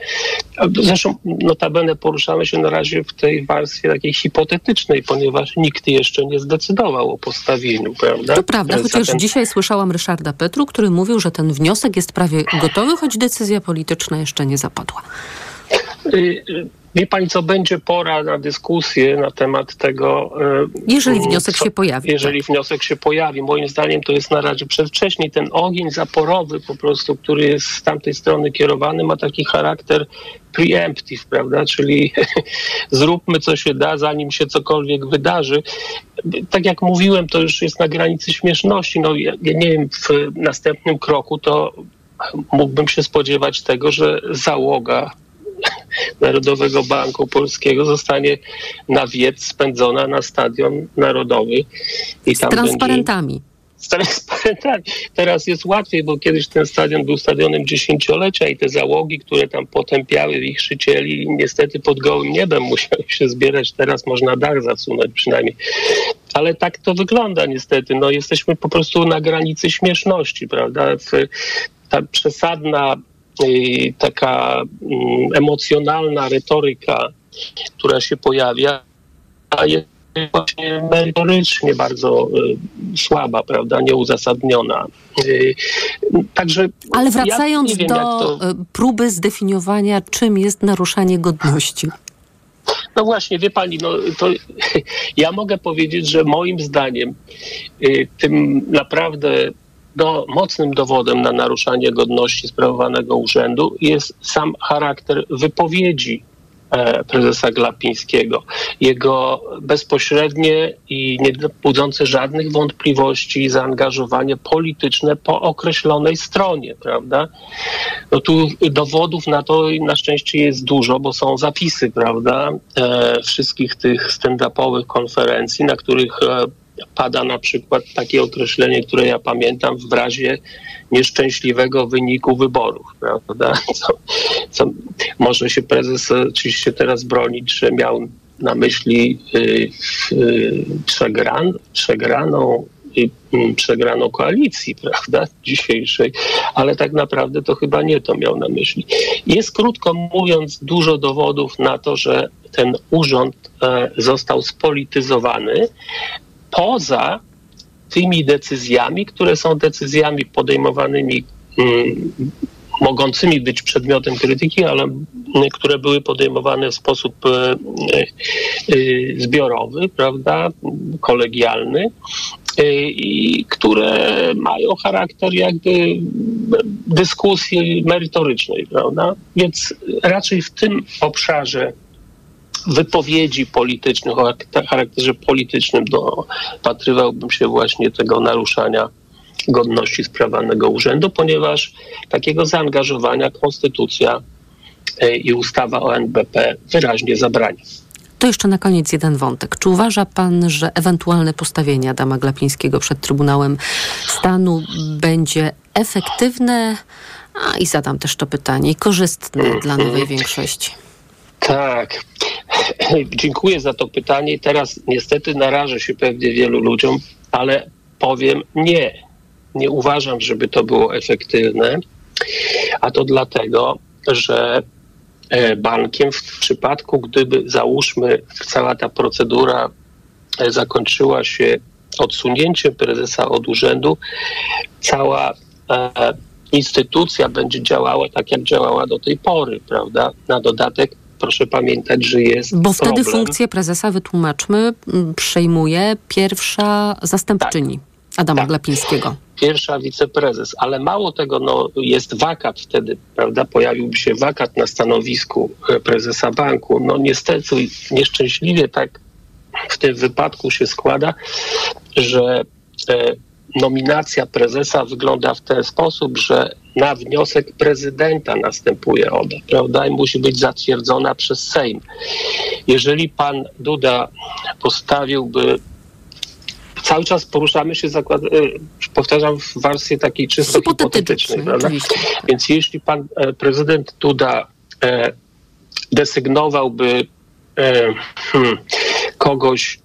Zresztą notabene poruszamy się na razie w tej warstwie takiej hipotetycznej, ponieważ nikt jeszcze nie zdecydował o postawieniu, prawda? To prawda, chociaż Zatem... dzisiaj słyszałam Ryszarda Petru, który mówił, że ten wniosek jest prawie gotowy, choć decyzja polityczna jeszcze nie zapadła. Y, Wie pani, co będzie pora na dyskusję na temat tego. E, jeżeli wniosek co, się pojawi. Jeżeli tak. wniosek się pojawi. Moim zdaniem to jest na razie przedwcześnie. Ten ogień zaporowy po prostu, który jest z tamtej strony kierowany, ma taki charakter preemptive, prawda? Czyli zróbmy co się da, zanim się cokolwiek wydarzy. Tak jak mówiłem, to już jest na granicy śmieszności. No, ja, ja nie wiem, w następnym kroku to mógłbym się spodziewać tego, że załoga Narodowego Banku Polskiego zostanie na wiec spędzona na Stadion Narodowy. I z transparentami. Będzie transparentami. Teraz jest łatwiej, bo kiedyś ten stadion był stadionem dziesięciolecia i te załogi, które tam potępiały ich szycieli, niestety pod gołym niebem musiały się zbierać. Teraz można dach zasunąć przynajmniej. Ale tak to wygląda niestety. No, jesteśmy po prostu na granicy śmieszności, prawda? Ta przesadna, taka mm, emocjonalna retoryka, która się pojawia, jest właśnie merytorycznie bardzo y, słaba, prawda, nieuzasadniona. Y, także Ale wracając ja wiem, do to... y, próby zdefiniowania, czym jest naruszanie godności. No właśnie, wie pani, no to ja mogę powiedzieć, że moim zdaniem tym naprawdę do, mocnym dowodem na naruszanie godności sprawowanego urzędu jest sam charakter wypowiedzi e, prezesa Glapińskiego. Jego bezpośrednie i nie budzące żadnych wątpliwości zaangażowanie polityczne po określonej stronie, prawda? No tu dowodów na to na szczęście jest dużo, bo są zapisy, prawda, e, wszystkich tych stand-upowych konferencji, na których e, pada na przykład takie określenie, które ja pamiętam w razie nieszczęśliwego wyniku wyborów, prawda? Co, co może się prezes oczywiście teraz bronić, że miał na myśli y, y, przegran, przegraną y, przegraną koalicji, prawda, dzisiejszej, ale tak naprawdę to chyba nie to miał na myśli. Jest krótko mówiąc dużo dowodów na to, że ten urząd e, został spolityzowany, poza tymi decyzjami, które są decyzjami podejmowanymi, mm, mogącymi być przedmiotem krytyki, ale mm, które były podejmowane w sposób e, e, zbiorowy, prawda, kolegialny e, i które mają charakter jakby dyskusji merytorycznej, prawda? Więc raczej w tym obszarze wypowiedzi politycznych o charakterze politycznym dopatrywałbym się właśnie tego naruszania godności sprawanego urzędu, ponieważ takiego zaangażowania konstytucja e, i ustawa o NBP wyraźnie zabrania. To jeszcze na koniec jeden wątek. Czy uważa pan, że ewentualne postawienie Adama Glapińskiego przed Trybunałem Stanu będzie efektywne? A i zadam też to pytanie, korzystne dla nowej większości. Tak. Dziękuję za to pytanie. Teraz niestety narażę się pewnie wielu ludziom, ale powiem nie. Nie uważam, żeby to było efektywne. A to dlatego, że e, bankiem w przypadku, gdyby załóżmy cała ta procedura e, zakończyła się odsunięciem prezesa od urzędu, cała e, instytucja będzie działała tak, jak działała do tej pory, prawda? Na dodatek proszę pamiętać, że jest. Bo wtedy problem. funkcję prezesa, wytłumaczmy, przejmuje pierwsza zastępczyni tak. Adama tak. Glapińskiego. Pierwsza wiceprezes, ale mało tego, no, jest wakat wtedy, prawda? Pojawiłby się wakat na stanowisku e, prezesa banku. No niestety, nieszczęśliwie tak w tym wypadku się składa, że e, nominacja prezesa wygląda w ten sposób, że na wniosek prezydenta następuje ona, prawda? I musi być zatwierdzona przez Sejm. Jeżeli pan Duda postawiłby cały czas poruszamy się, zakład, e, powtarzam, w wersji takiej czysto hipotetycznej, prawda? Więc jeśli pan e, prezydent Duda e, desygnowałby e, hmm, kogoś y,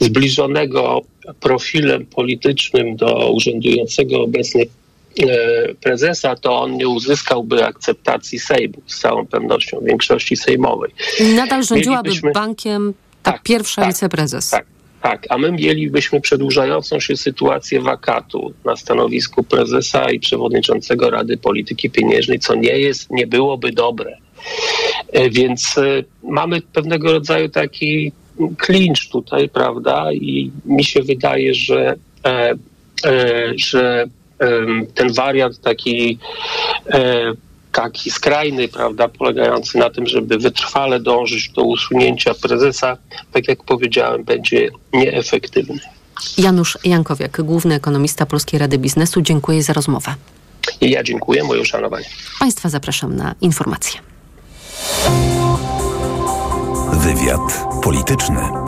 zbliżonego profilem politycznym do urzędującego obecnie e, prezesa, to on nie uzyskałby akceptacji Sejmu z całą pewnością, większości sejmowej. Nadal rządziłaby Mielibyśmy... bankiem ta tak, pierwsza tak, wiceprezes. Tak. Tak, a my mielibyśmy przedłużającą się sytuację wakatu na stanowisku prezesa i przewodniczącego Rady Polityki Pieniężnej, co nie jest, nie byłoby dobre. E, więc e, mamy pewnego rodzaju taki klincz tutaj, prawda? I mi się wydaje, że, e, że ten wariant taki taki skrajny, prawda, polegający na tym, żeby wytrwale dążyć do usunięcia prezesa, tak jak powiedziałem, będzie nieefektywny. Janusz Jankowiak, główny ekonomista Polskiej Rady Biznesu, dziękuję za rozmowę. I ja dziękuję, moje uszanowanie. Państwa zapraszam na informacje. Wywiad polityczny.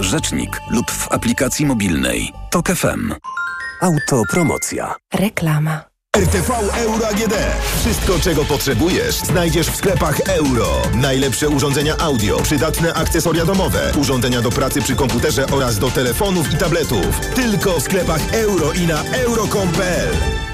rzecznik lub w aplikacji mobilnej. TOK FM. Autopromocja. Reklama. RTV Euro AGD. Wszystko, czego potrzebujesz, znajdziesz w sklepach euro. Najlepsze urządzenia audio, przydatne akcesoria domowe, urządzenia do pracy przy komputerze oraz do telefonów i tabletów. Tylko w sklepach euro i na euro.com.pl.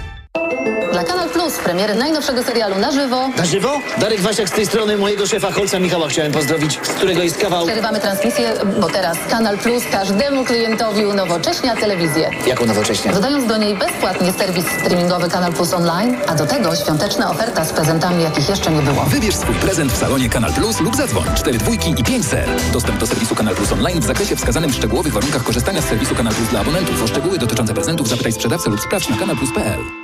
Dla Kanal Plus premiery najnowszego serialu na żywo. Na żywo? Darek Wasiak z tej strony mojego szefa Holca Michała chciałem pozdrowić, z którego jest kawał. Przerywamy transmisję, bo teraz Kanal Plus każdemu klientowi unowocześnia telewizję. Jako nowocześnie? Dodając do niej bezpłatnie serwis streamingowy Kanal Plus Online, a do tego świąteczna oferta z prezentami, jakich jeszcze nie było. Wybierz swój prezent w salonie Kanal Plus lub zadzwoń 4 dwójki i 5 ser. Dostęp do serwisu Kanal Plus Online w zakresie wskazanym w szczegółowych warunkach korzystania z serwisu Kanal Plus dla abonentów. O szczegóły dotyczące prezentów zapytaj sprzedawcę lub sprawdź na kanalplus.pl.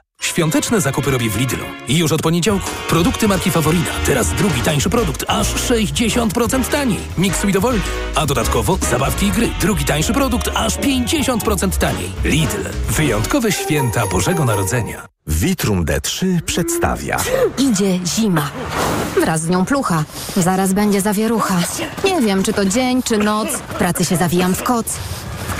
Świąteczne zakupy robi w Lidlu. I już od poniedziałku. Produkty marki Faworina. Teraz drugi tańszy produkt. Aż 60% taniej. Miksuj dowolnie. A dodatkowo zabawki i gry. Drugi tańszy produkt. Aż 50% taniej. Lidl. Wyjątkowe święta Bożego Narodzenia. Vitrum D3 przedstawia. Idzie zima. Wraz z nią plucha. Zaraz będzie zawierucha. Nie wiem, czy to dzień, czy noc. W pracy się zawijam w koc.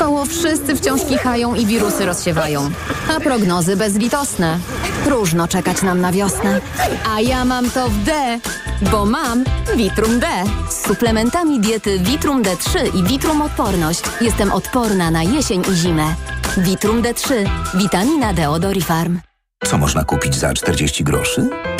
W koło wszyscy wciąż kichają i wirusy rozsiewają. A prognozy bezlitosne. Próżno czekać nam na wiosnę. A ja mam to w D, bo mam Vitrum D. Z suplementami diety Vitrum D3 i Vitrum Odporność jestem odporna na jesień i zimę. Vitrum D3. Witamina D od Orifarm. Co można kupić za 40 groszy?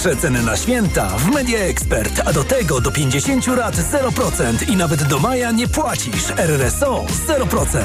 Przeceny na święta w Media Expert, a do tego do 50 lat 0% i nawet do maja nie płacisz. RRSO 0%.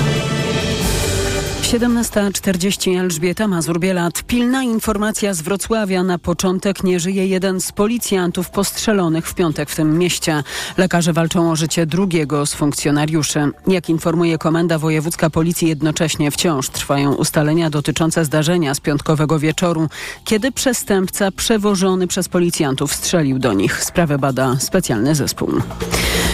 17.40 Elżbieta Mazur-Bielat. Pilna informacja z Wrocławia. Na początek nie żyje jeden z policjantów postrzelonych w piątek w tym mieście. Lekarze walczą o życie drugiego z funkcjonariuszy. Jak informuje Komenda Wojewódzka Policji, jednocześnie wciąż trwają ustalenia dotyczące zdarzenia z piątkowego wieczoru, kiedy przestępca przewożony przez policjantów strzelił do nich. Sprawę bada specjalny zespół.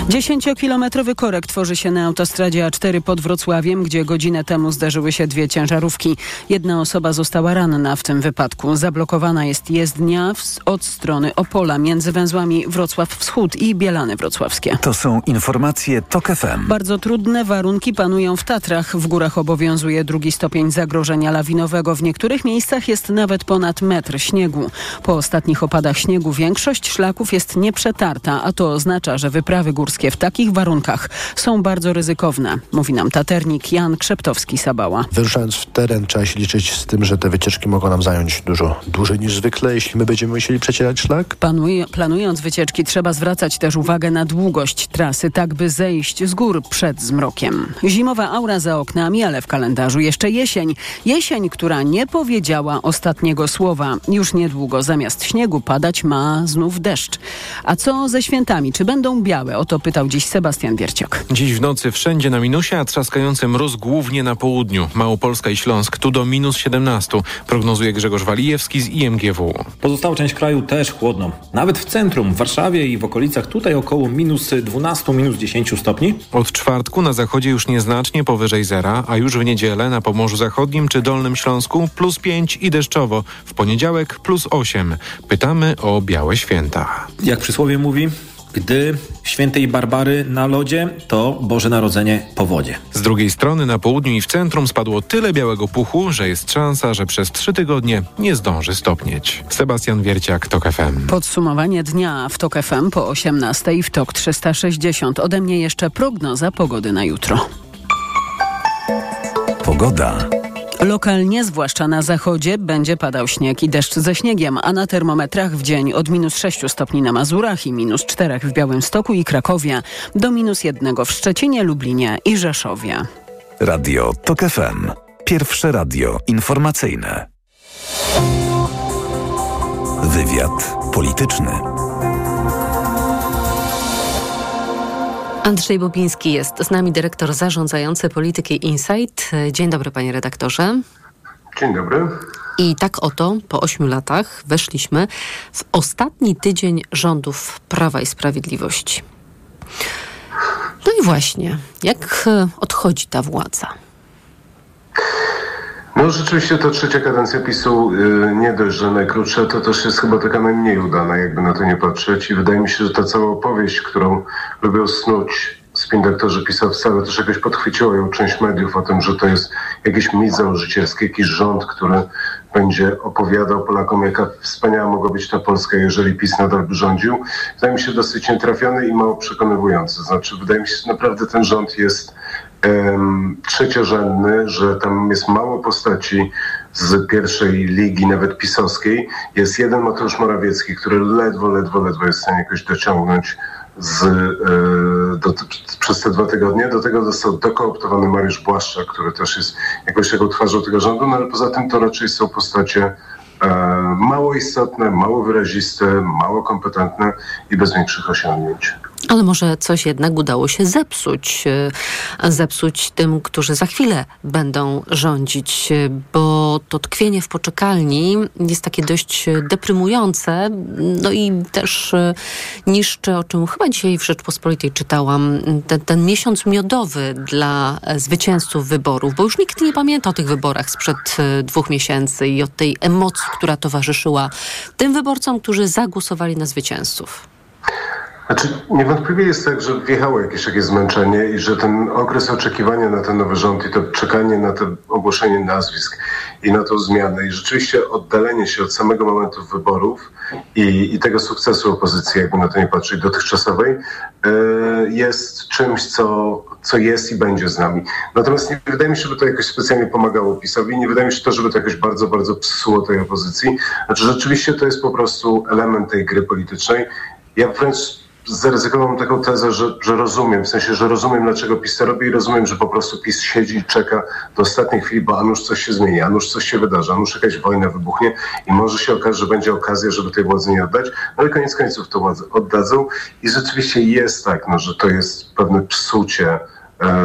Dziesięciokilometrowy korek tworzy się na autostradzie A4 pod Wrocławiem, gdzie godzinę temu zdarzyły się dwie ciężarówki. Jedna osoba została ranna w tym wypadku. Zablokowana jest jezdnia od strony Opola między węzłami Wrocław Wschód i Bielany Wrocławskie. To są informacje TOK FM. Bardzo trudne warunki panują w Tatrach. W górach obowiązuje drugi stopień zagrożenia lawinowego. W niektórych miejscach jest nawet ponad metr śniegu. Po ostatnich opadach śniegu większość szlaków jest nieprzetarta, a to oznacza, że wyprawy górskie w takich warunkach są bardzo ryzykowne, mówi nam taternik Jan Krzeptowski-Sabała. Wyruszając w teren trzeba się liczyć z tym, że te wycieczki mogą nam zająć dużo dłużej niż zwykle, jeśli my będziemy musieli przecierać szlak. Panuje, planując wycieczki trzeba zwracać też uwagę na długość trasy, tak by zejść z gór przed zmrokiem. Zimowa aura za oknami, ale w kalendarzu jeszcze jesień. Jesień, która nie powiedziała ostatniego słowa. Już niedługo zamiast śniegu padać ma znów deszcz. A co ze świętami? Czy będą białe? O to pytał dziś Sebastian Wierciok. Dziś w nocy wszędzie na minusie, a trzaskający mróz głównie na południu. Małopolska i Śląsk tu do minus 17. Prognozuje Grzegorz Walijewski z IMGW. Pozostała część kraju też chłodno. Nawet w centrum, w Warszawie i w okolicach tutaj około minus 12, minus 10 stopni. Od czwartku na zachodzie już nieznacznie powyżej zera, a już w niedzielę na Pomorzu Zachodnim czy Dolnym Śląsku plus 5 i deszczowo. W poniedziałek plus 8. Pytamy o białe święta. Jak przysłowie mówi, gdy świętej Barbary na lodzie, to Boże Narodzenie po wodzie. Z drugiej strony na południu i w centrum spadło tyle białego puchu, że jest szansa, że przez trzy tygodnie nie zdąży stopnieć. Sebastian Wierciak, TOK FM. Podsumowanie dnia w TOK FM po 18 w TOK 360. Ode mnie jeszcze prognoza pogody na jutro. Pogoda. Lokalnie, zwłaszcza na zachodzie, będzie padał śnieg i deszcz ze śniegiem, a na termometrach w dzień od minus 6 stopni na Mazurach i minus 4 w Białymstoku i Krakowie do minus 1 w Szczecinie, Lublinie i Rzeszowie. Radio TOK FM. Pierwsze radio informacyjne. Wywiad polityczny. Andrzej Bobiński jest z nami, dyrektor zarządzający polityki Insight. Dzień dobry, panie redaktorze. Dzień dobry. I tak oto po ośmiu latach weszliśmy w ostatni tydzień rządów Prawa i Sprawiedliwości. No i właśnie, jak odchodzi ta władza? No rzeczywiście ta trzecia kadencja PiSu yy, nie dość, że najkrótsza, to też jest chyba taka najmniej udana, jakby na to nie patrzeć. I wydaje mi się, że ta cała opowieść, którą lubią snuć spin-doktorzy pisowcy, też jakoś podchwyciło ją część mediów o tym, że to jest jakiś mit założycielski, jakiś rząd, który będzie opowiadał Polakom, jaka wspaniała mogła być ta Polska, jeżeli PiS nadal by rządził. Wydaje mi się dosyć nietrafiony i mało przekonywujący. Znaczy, wydaje mi się, że naprawdę ten rząd jest trzeciorzędny, że tam jest mało postaci z pierwszej ligi, nawet pisowskiej. Jest jeden Mateusz Morawiecki, który ledwo, ledwo, ledwo jest w stanie jakoś dociągnąć z, yy, do, przez te dwa tygodnie. Do tego został dokooptowany Mariusz Błaszczak, który też jest jakoś taką twarzą tego rządu, no ale poza tym to raczej są postacie e, mało istotne, mało wyraziste, mało kompetentne i bez większych osiągnięć. Ale może coś jednak udało się zepsuć, zepsuć tym, którzy za chwilę będą rządzić, bo to tkwienie w poczekalni jest takie dość deprymujące, no i też niszczy, o czym chyba dzisiaj w Rzeczpospolitej czytałam, ten, ten miesiąc miodowy dla zwycięzców wyborów, bo już nikt nie pamięta o tych wyborach sprzed dwóch miesięcy i o tej emocji, która towarzyszyła tym wyborcom, którzy zagłosowali na zwycięzców. Znaczy, niewątpliwie jest tak, że wjechało jakieś takie zmęczenie i że ten okres oczekiwania na ten nowy rząd i to czekanie na to ogłoszenie nazwisk i na tą zmianę i rzeczywiście oddalenie się od samego momentu wyborów i, i tego sukcesu opozycji, jakby na to nie patrzeć, dotychczasowej, yy, jest czymś, co, co jest i będzie z nami. Natomiast nie wydaje mi się, żeby to jakoś specjalnie pomagało PiSowi, nie wydaje mi się to, żeby to jakoś bardzo, bardzo psuło tej opozycji. Znaczy rzeczywiście to jest po prostu element tej gry politycznej. Ja wręcz zaryzykowałem taką tezę, że, że rozumiem, w sensie, że rozumiem, dlaczego PiS to robi i rozumiem, że po prostu PiS siedzi i czeka do ostatniej chwili, bo a nuż coś się zmieni, a nuż coś się wydarzy, a nuż jakaś wojna wybuchnie i może się okaże, że będzie okazja, żeby tej władzy nie oddać, no ale koniec końców to władzę oddadzą i rzeczywiście jest tak, no, że to jest pewne psucie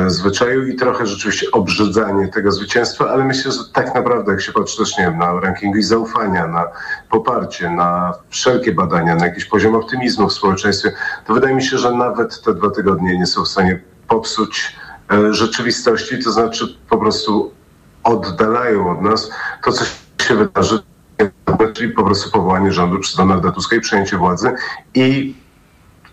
zwyczaju i trochę rzeczywiście obrzydzanie tego zwycięstwa, ale myślę, że tak naprawdę, jak się patrzy też, nie wiem, na rankingi zaufania, na poparcie, na wszelkie badania, na jakiś poziom optymizmu w społeczeństwie, to wydaje mi się, że nawet te dwa tygodnie nie są w stanie popsuć e, rzeczywistości, to znaczy po prostu oddalają od nas to, co się wydarzy, czyli po prostu powołanie rządu przez Donalda Tuska i przejęcie władzy i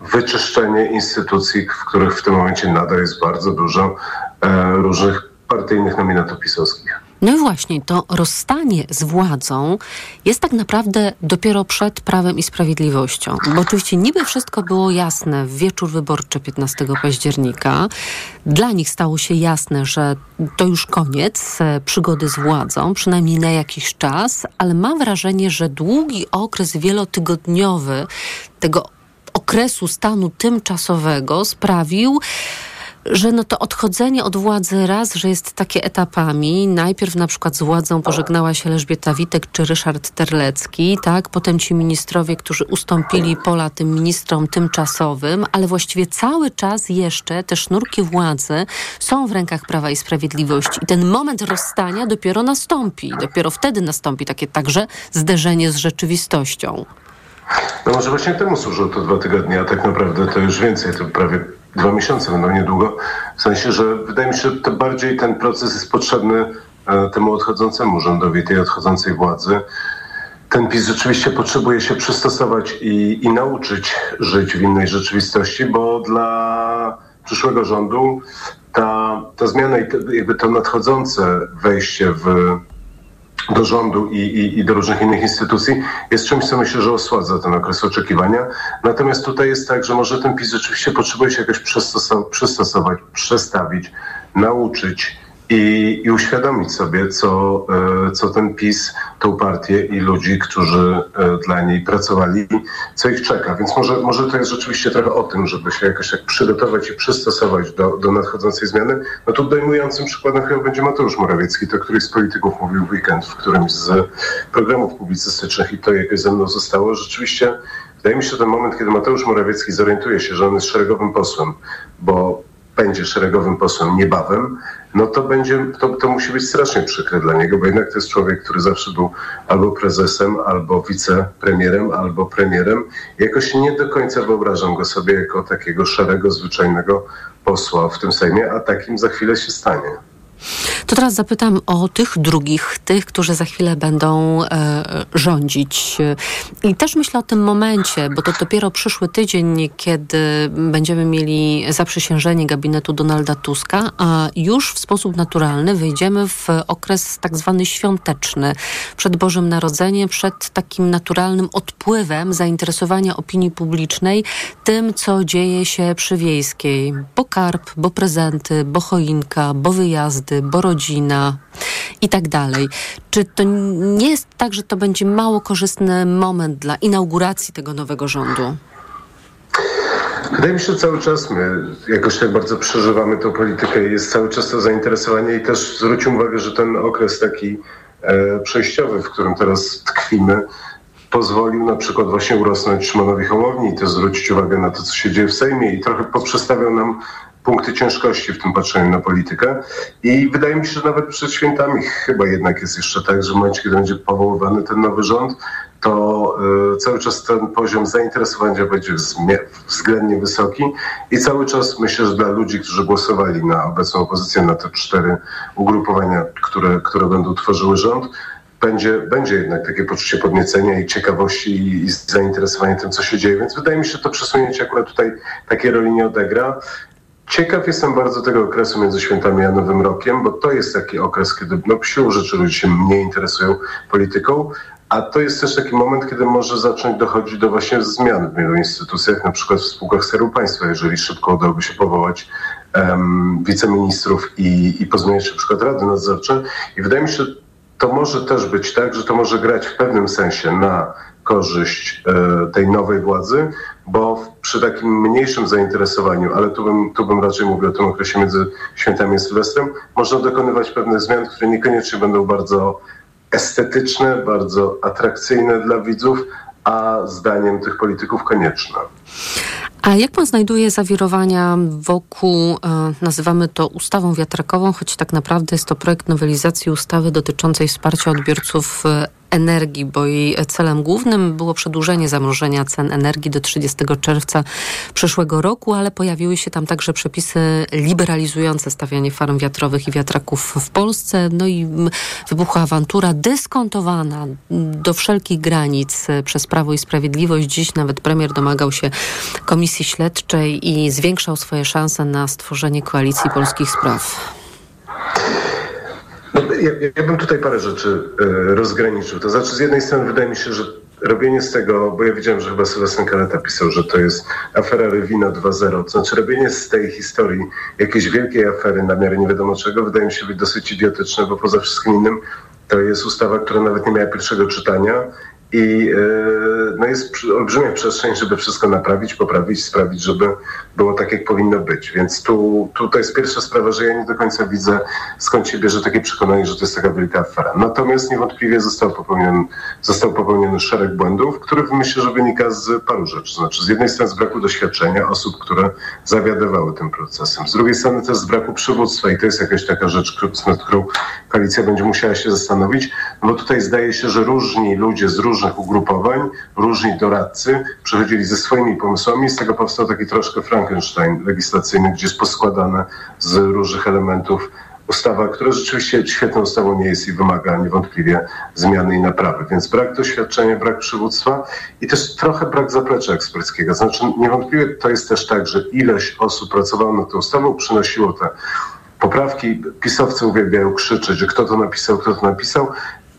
wyczyszczenie instytucji, w których w tym momencie nadal jest bardzo dużo e, różnych partyjnych nominatów pisowskich. No i właśnie, to rozstanie z władzą jest tak naprawdę dopiero przed prawem i sprawiedliwością. Bo oczywiście niby wszystko było jasne w wieczór wyborczy 15 października. Dla nich stało się jasne, że to już koniec e, przygody z władzą, przynajmniej na jakiś czas, ale mam wrażenie, że długi okres wielotygodniowy tego okresu stanu tymczasowego sprawił, że no to odchodzenie od władzy raz, że jest takie etapami. Najpierw na przykład z władzą pożegnała się Elżbieta Witek czy Ryszard Terlecki, tak? Potem ci ministrowie, którzy ustąpili pola tym ministrom tymczasowym, ale właściwie cały czas jeszcze te sznurki władzy są w rękach Prawa i Sprawiedliwości. I ten moment rozstania dopiero nastąpi. Dopiero wtedy nastąpi takie także zderzenie z rzeczywistością. No może właśnie temu służą to dwa tygodnie, a tak naprawdę to już więcej, to prawie dwa miesiące będą niedługo. W sensie, że wydaje mi się, że to bardziej ten proces jest potrzebny e, temu odchodzącemu rządowi, tej odchodzącej władzy. Ten PiS rzeczywiście potrzebuje się przystosować i, i nauczyć żyć w innej rzeczywistości, bo dla przyszłego rządu ta, ta zmiana i jakby to nadchodzące wejście w do rządu i, i, i, do różnych innych instytucji jest czymś, co myślę, że osładza ten okres oczekiwania. Natomiast tutaj jest tak, że może ten PiS rzeczywiście potrzebuje się jakoś przystosować, przestawić, nauczyć i, i uświadomić sobie, co, e, co ten PiS, tą partię i ludzi, którzy e, dla niej pracowali, co ich czeka. Więc może, może to jest rzeczywiście trochę o tym, żeby się jakoś tak przygotować i przystosować do, do nadchodzącej zmiany. No tu dojmującym przykładem chyba będzie Mateusz Morawiecki, to któryś z polityków mówił w weekend w którymś z programów publicystycznych i to jakoś ze mną zostało. Rzeczywiście wydaje mi się, że ten moment, kiedy Mateusz Morawiecki zorientuje się, że on jest szeregowym posłem, bo będzie szeregowym posłem niebawem, no to będzie, to, to musi być strasznie przykre dla niego, bo jednak to jest człowiek, który zawsze był albo prezesem, albo wicepremierem, albo premierem. Jakoś nie do końca wyobrażam go sobie jako takiego szarego, zwyczajnego posła w tym Sejmie, a takim za chwilę się stanie. To teraz zapytam o tych drugich, tych, którzy za chwilę będą e, rządzić. I też myślę o tym momencie, bo to dopiero przyszły tydzień, kiedy będziemy mieli zaprzysiężenie gabinetu Donalda Tuska, a już w sposób naturalny wyjdziemy w okres tak zwany świąteczny, przed Bożym Narodzeniem, przed takim naturalnym odpływem zainteresowania opinii publicznej tym, co dzieje się przy Wiejskiej. Bo karp, bo prezenty, bo choinka, bo wyjazdy, bo rodzina i tak dalej. Czy to nie jest tak, że to będzie mało korzystny moment dla inauguracji tego nowego rządu? Wydaje mi się, że cały czas my jakoś tak bardzo przeżywamy tę politykę i jest cały czas to zainteresowanie i też zwróćmy uwagę, że ten okres taki e, przejściowy, w którym teraz tkwimy, pozwolił na przykład właśnie urosnąć Szymonowi Hołowni i też zwrócić uwagę na to, co się dzieje w Sejmie i trochę poprzestawiał nam punkty ciężkości w tym patrzeniu na politykę. I wydaje mi się, że nawet przed świętami chyba jednak jest jeszcze tak, że w momencie, kiedy będzie powoływany ten nowy rząd, to y, cały czas ten poziom zainteresowania będzie względnie wysoki i cały czas myślę, że dla ludzi, którzy głosowali na obecną opozycję, na te cztery ugrupowania, które, które będą tworzyły rząd, będzie, będzie jednak takie poczucie podniecenia i ciekawości i, i zainteresowania tym, co się dzieje. Więc wydaje mi się, że to przesunięcie akurat tutaj takiej roli nie odegra. Ciekaw jestem bardzo tego okresu między świętami a Nowym Rokiem, bo to jest taki okres, kiedy no, siłą rzeczy ludzie się mniej interesują polityką, a to jest też taki moment, kiedy może zacząć dochodzić do właśnie zmian w wielu instytucjach, na przykład w spółkach Skarbu Państwa, jeżeli szybko udałoby się powołać um, wiceministrów i, i pozmieniać na przykład rady nadzorcze. I wydaje mi się, że to może też być tak, że to może grać w pewnym sensie na korzyść e, tej nowej władzy, bo przy takim mniejszym zainteresowaniu, ale tu bym, tu bym raczej mówił o tym okresie między świętami a Sylwestrem, można dokonywać pewnych zmian, które niekoniecznie będą bardzo estetyczne, bardzo atrakcyjne dla widzów, a zdaniem tych polityków konieczne. A jak pan znajduje zawirowania wokół, e, nazywamy to ustawą wiatrakową, choć tak naprawdę jest to projekt nowelizacji ustawy dotyczącej wsparcia odbiorców e, energii, bo jej celem głównym było przedłużenie zamrożenia cen energii do 30 czerwca przyszłego roku, ale pojawiły się tam także przepisy liberalizujące stawianie farm wiatrowych i wiatraków w Polsce. No i wybuchła awantura dyskontowana do wszelkich granic przez Prawo i Sprawiedliwość. Dziś nawet premier domagał się komisji śledczej i zwiększał swoje szanse na stworzenie koalicji polskich spraw. Ja, ja, bym tutaj parę rzeczy y, rozgraniczył. To znaczy, z jednej strony wydaje mi się, że robienie z tego, bo ja widziałem, że chyba Sebastian Kaleta pisał, że to jest afera Rywina 2.0, to znaczy robienie z tej historii jakiejś wielkiej afery na miarę nie wiadomo czego, wydaje mi się być dosyć idiotyczne, bo poza wszystkim innym to jest ustawa, która nawet nie miała pierwszego czytania i e, no jest olbrzymia przestrzeń, żeby wszystko naprawić, poprawić, sprawić, żeby było tak, jak powinno być. Więc tu, tu to jest pierwsza sprawa, że ja nie do końca widzę, skąd się bierze takie przekonanie, że to jest taka wielka afera. Natomiast niewątpliwie został popełniony, został popełniony szereg błędów, których myślę, że wynika z paru rzeczy. Znaczy, z jednej strony z braku doświadczenia osób, które zawiadywały tym procesem. Z drugiej strony też z braku przywództwa i to jest jakaś taka rzecz, nad którą koalicja będzie musiała się zastanowić, bo tutaj zdaje się, że różni ludzie z różnych różnych ugrupowań, różni doradcy przychodzili ze swoimi pomysłami. Z tego powstał taki troszkę Frankenstein legislacyjny, gdzie jest poskładane z różnych elementów ustawa, która rzeczywiście świetną ustawą nie jest i wymaga niewątpliwie zmiany i naprawy. Więc brak doświadczenia, brak przywództwa i też trochę brak zaplecza eksperckiego. Znaczy niewątpliwie to jest też tak, że ileś osób pracowało nad tą ustawą, przynosiło te poprawki. Pisowcy uwielbiają krzyczeć, że kto to napisał, kto to napisał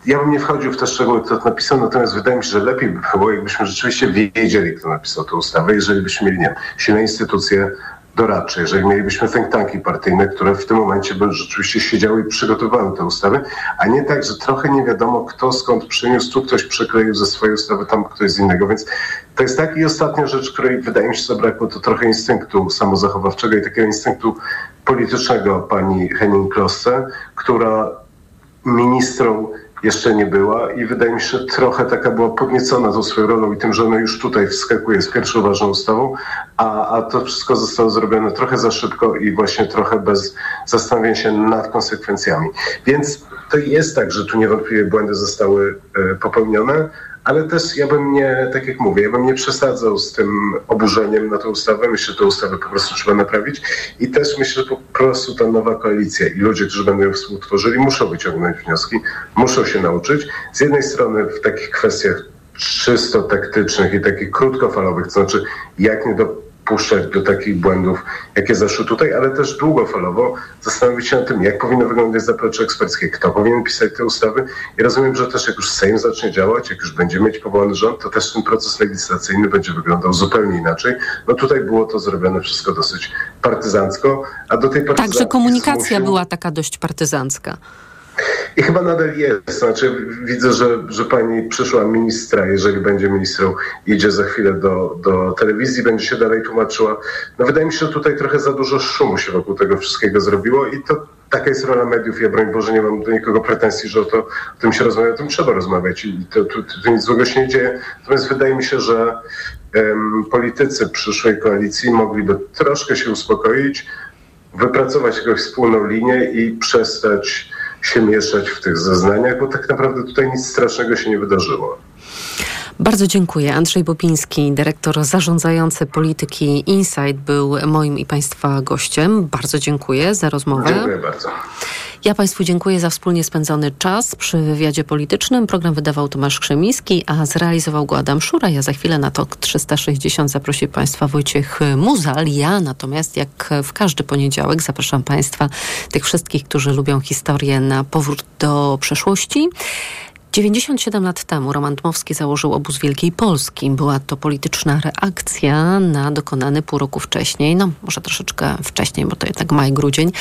ja bym nie wchodził w te szczegóły, kto to napisał, natomiast wydaje mi się, że lepiej by było, jakbyśmy rzeczywiście wiedzieli, kto napisał tę ustawę, jeżeli byśmy mieli nie silne instytucje doradcze, jeżeli mielibyśmy think tanki partyjne, które w tym momencie by rzeczywiście siedziały i przygotowały te ustawy, a nie tak, że trochę nie wiadomo, kto skąd przyniósł, tu ktoś przekleił ze swojej ustawy, tam ktoś z innego, więc to jest tak i ostatnia rzecz, której wydaje mi się, zabrakło, to trochę instynktu samozachowawczego i takiego instynktu politycznego pani Henning Klosse, która ministrą jeszcze nie była i wydaje mi się, że trochę taka była podniecona tą swoją rolą i tym, że ona już tutaj wskakuje z pierwszą ważną ustawą, a, a to wszystko zostało zrobione trochę za szybko i właśnie trochę bez zastanowienia się nad konsekwencjami. Więc to jest tak, że tu niewątpliwie błędy zostały e, popełnione, ale też ja bym nie, tak jak mówię, ja bym nie przesadzał z tym oburzeniem na tę ustawę. Myślę, że tę ustawę po prostu trzeba naprawić i też myślę, że po prostu ta nowa koalicja i ludzie, którzy będą ją współtworzyli, muszą wyciągnąć wnioski, muszą się nauczyć. Z jednej strony w takich kwestiach czysto taktycznych i takich krótkofalowych, to znaczy jak nie do dopuszczać do takich błędów, jakie zaszły tutaj, ale też długofalowo zastanowić się nad tym, jak powinno wyglądać zaplecze eksperckie, kto powinien pisać te ustawy. I rozumiem, że też jak już Sejm zacznie działać, jak już będzie mieć powołany rząd, to też ten proces legislacyjny będzie wyglądał zupełnie inaczej. No tutaj było to zrobione wszystko dosyć partyzancko, a do tej partyzancji... Także komunikacja zmusił... była taka dość partyzancka. I chyba nadal jest. Znaczy, widzę, że, że pani przyszła ministra, jeżeli będzie ministrą, idzie za chwilę do, do telewizji, będzie się dalej tłumaczyła. No wydaje mi się, że tutaj trochę za dużo szumu się wokół tego wszystkiego zrobiło i to taka jest rola mediów. Ja broń Boże nie mam do nikogo pretensji, że o, to, o tym się rozmawia, o tym trzeba rozmawiać i to, to, to nic złego się nie dzieje. Natomiast wydaje mi się, że um, politycy przyszłej koalicji mogliby troszkę się uspokoić, wypracować jakąś wspólną linię i przestać się mieszać w tych zeznaniach, bo tak naprawdę tutaj nic strasznego się nie wydarzyło. Bardzo dziękuję. Andrzej Bobiński, dyrektor zarządzający polityki Insight, był moim i Państwa gościem. Bardzo dziękuję za rozmowę. Dziękuję bardzo. Ja Państwu dziękuję za wspólnie spędzony czas przy wywiadzie politycznym. Program wydawał Tomasz Krzemiński, a zrealizował go Adam Szura. Ja za chwilę na TOK 360 zaprosi Państwa Wojciech Muzal. Ja natomiast jak w każdy poniedziałek zapraszam Państwa, tych wszystkich, którzy lubią historię na powrót do przeszłości. 97 lat temu Roman Dmowski założył obóz Wielkiej Polski. Była to polityczna reakcja na dokonany pół roku wcześniej, no może troszeczkę wcześniej, bo to jednak maj, grudzień,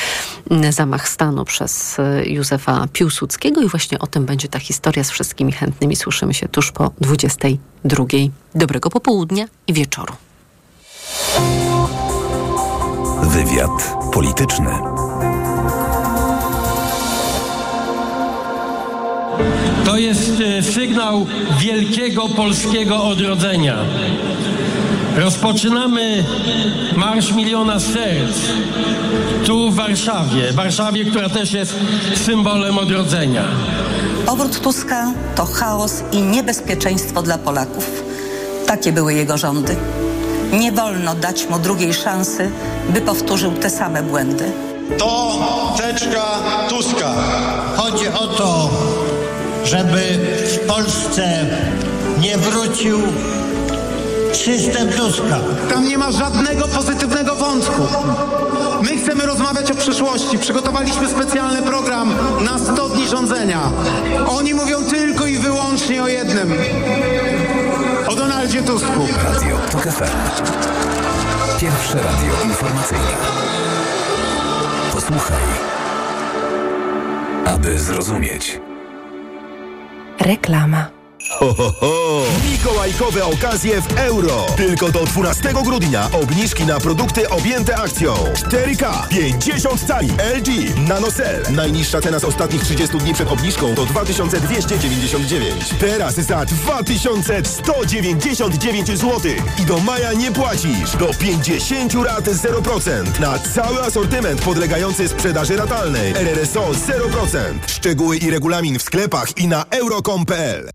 zamach stanu przez e, Józefa Piłsudskiego i właśnie o tym będzie ta historia z wszystkimi chętnymi. Słyszymy się tuż po 22. Dobrego popołudnia i wieczoru. Wywiad polityczny. To jest e, sygnał wielkiego polskiego odrodzenia. Rozpoczynamy Marsz Miliona Serc tu w Warszawie. Warszawie, która też jest symbolem odrodzenia. Powrót Tuska to chaos i niebezpieczeństwo dla Polaków. Takie były jego rządy. Nie wolno dać mu drugiej szansy, by powtórzył te same błędy. To teczka Tuska. Chodzi o to, żeby w Polsce nie wrócił system Tuska. Tam nie ma żadnego pozytywnego wątku. My chcemy rozmawiać o przyszłości. Przygotowaliśmy specjalny program na 100 dni rządzenia. Oni mówią tylko i wyłącznie o jednym. O Donaldzie Tusku. Radio TOK FM. Pierwsze radio informacyjne. Posłuchaj. Aby zrozumieć. Reklama. Ho, ho, ho! Mikołajkowe okazje w euro. Tylko do 12 grudnia obniżki na produkty objęte akcją. 4K, 50 cali, LG, NanoCell. Najniższa cena z ostatnich 30 dni przed obniżką to 2299. Teraz za 2199 zł. I do maja nie płacisz. Do 50 rat 0%. Na cały asortyment podlegający sprzedaży ratalnej. RRSO 0%. Szczegóły i regulamin w sklepach i na euro.com.pl.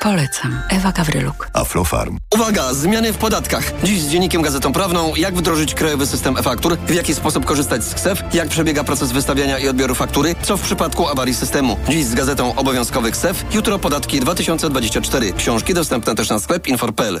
Polecam. Ewa Gawryluk. Aflofarm. Uwaga! Zmiany w podatkach. Dziś z Dziennikiem Gazetą Prawną. Jak wdrożyć krajowy system e-faktur? W jaki sposób korzystać z KSEF? Jak przebiega proces wystawiania i odbioru faktury? Co w przypadku awarii systemu? Dziś z Gazetą Obowiązkowy KSEF. Jutro podatki 2024. Książki dostępne też na sklep infor.pl.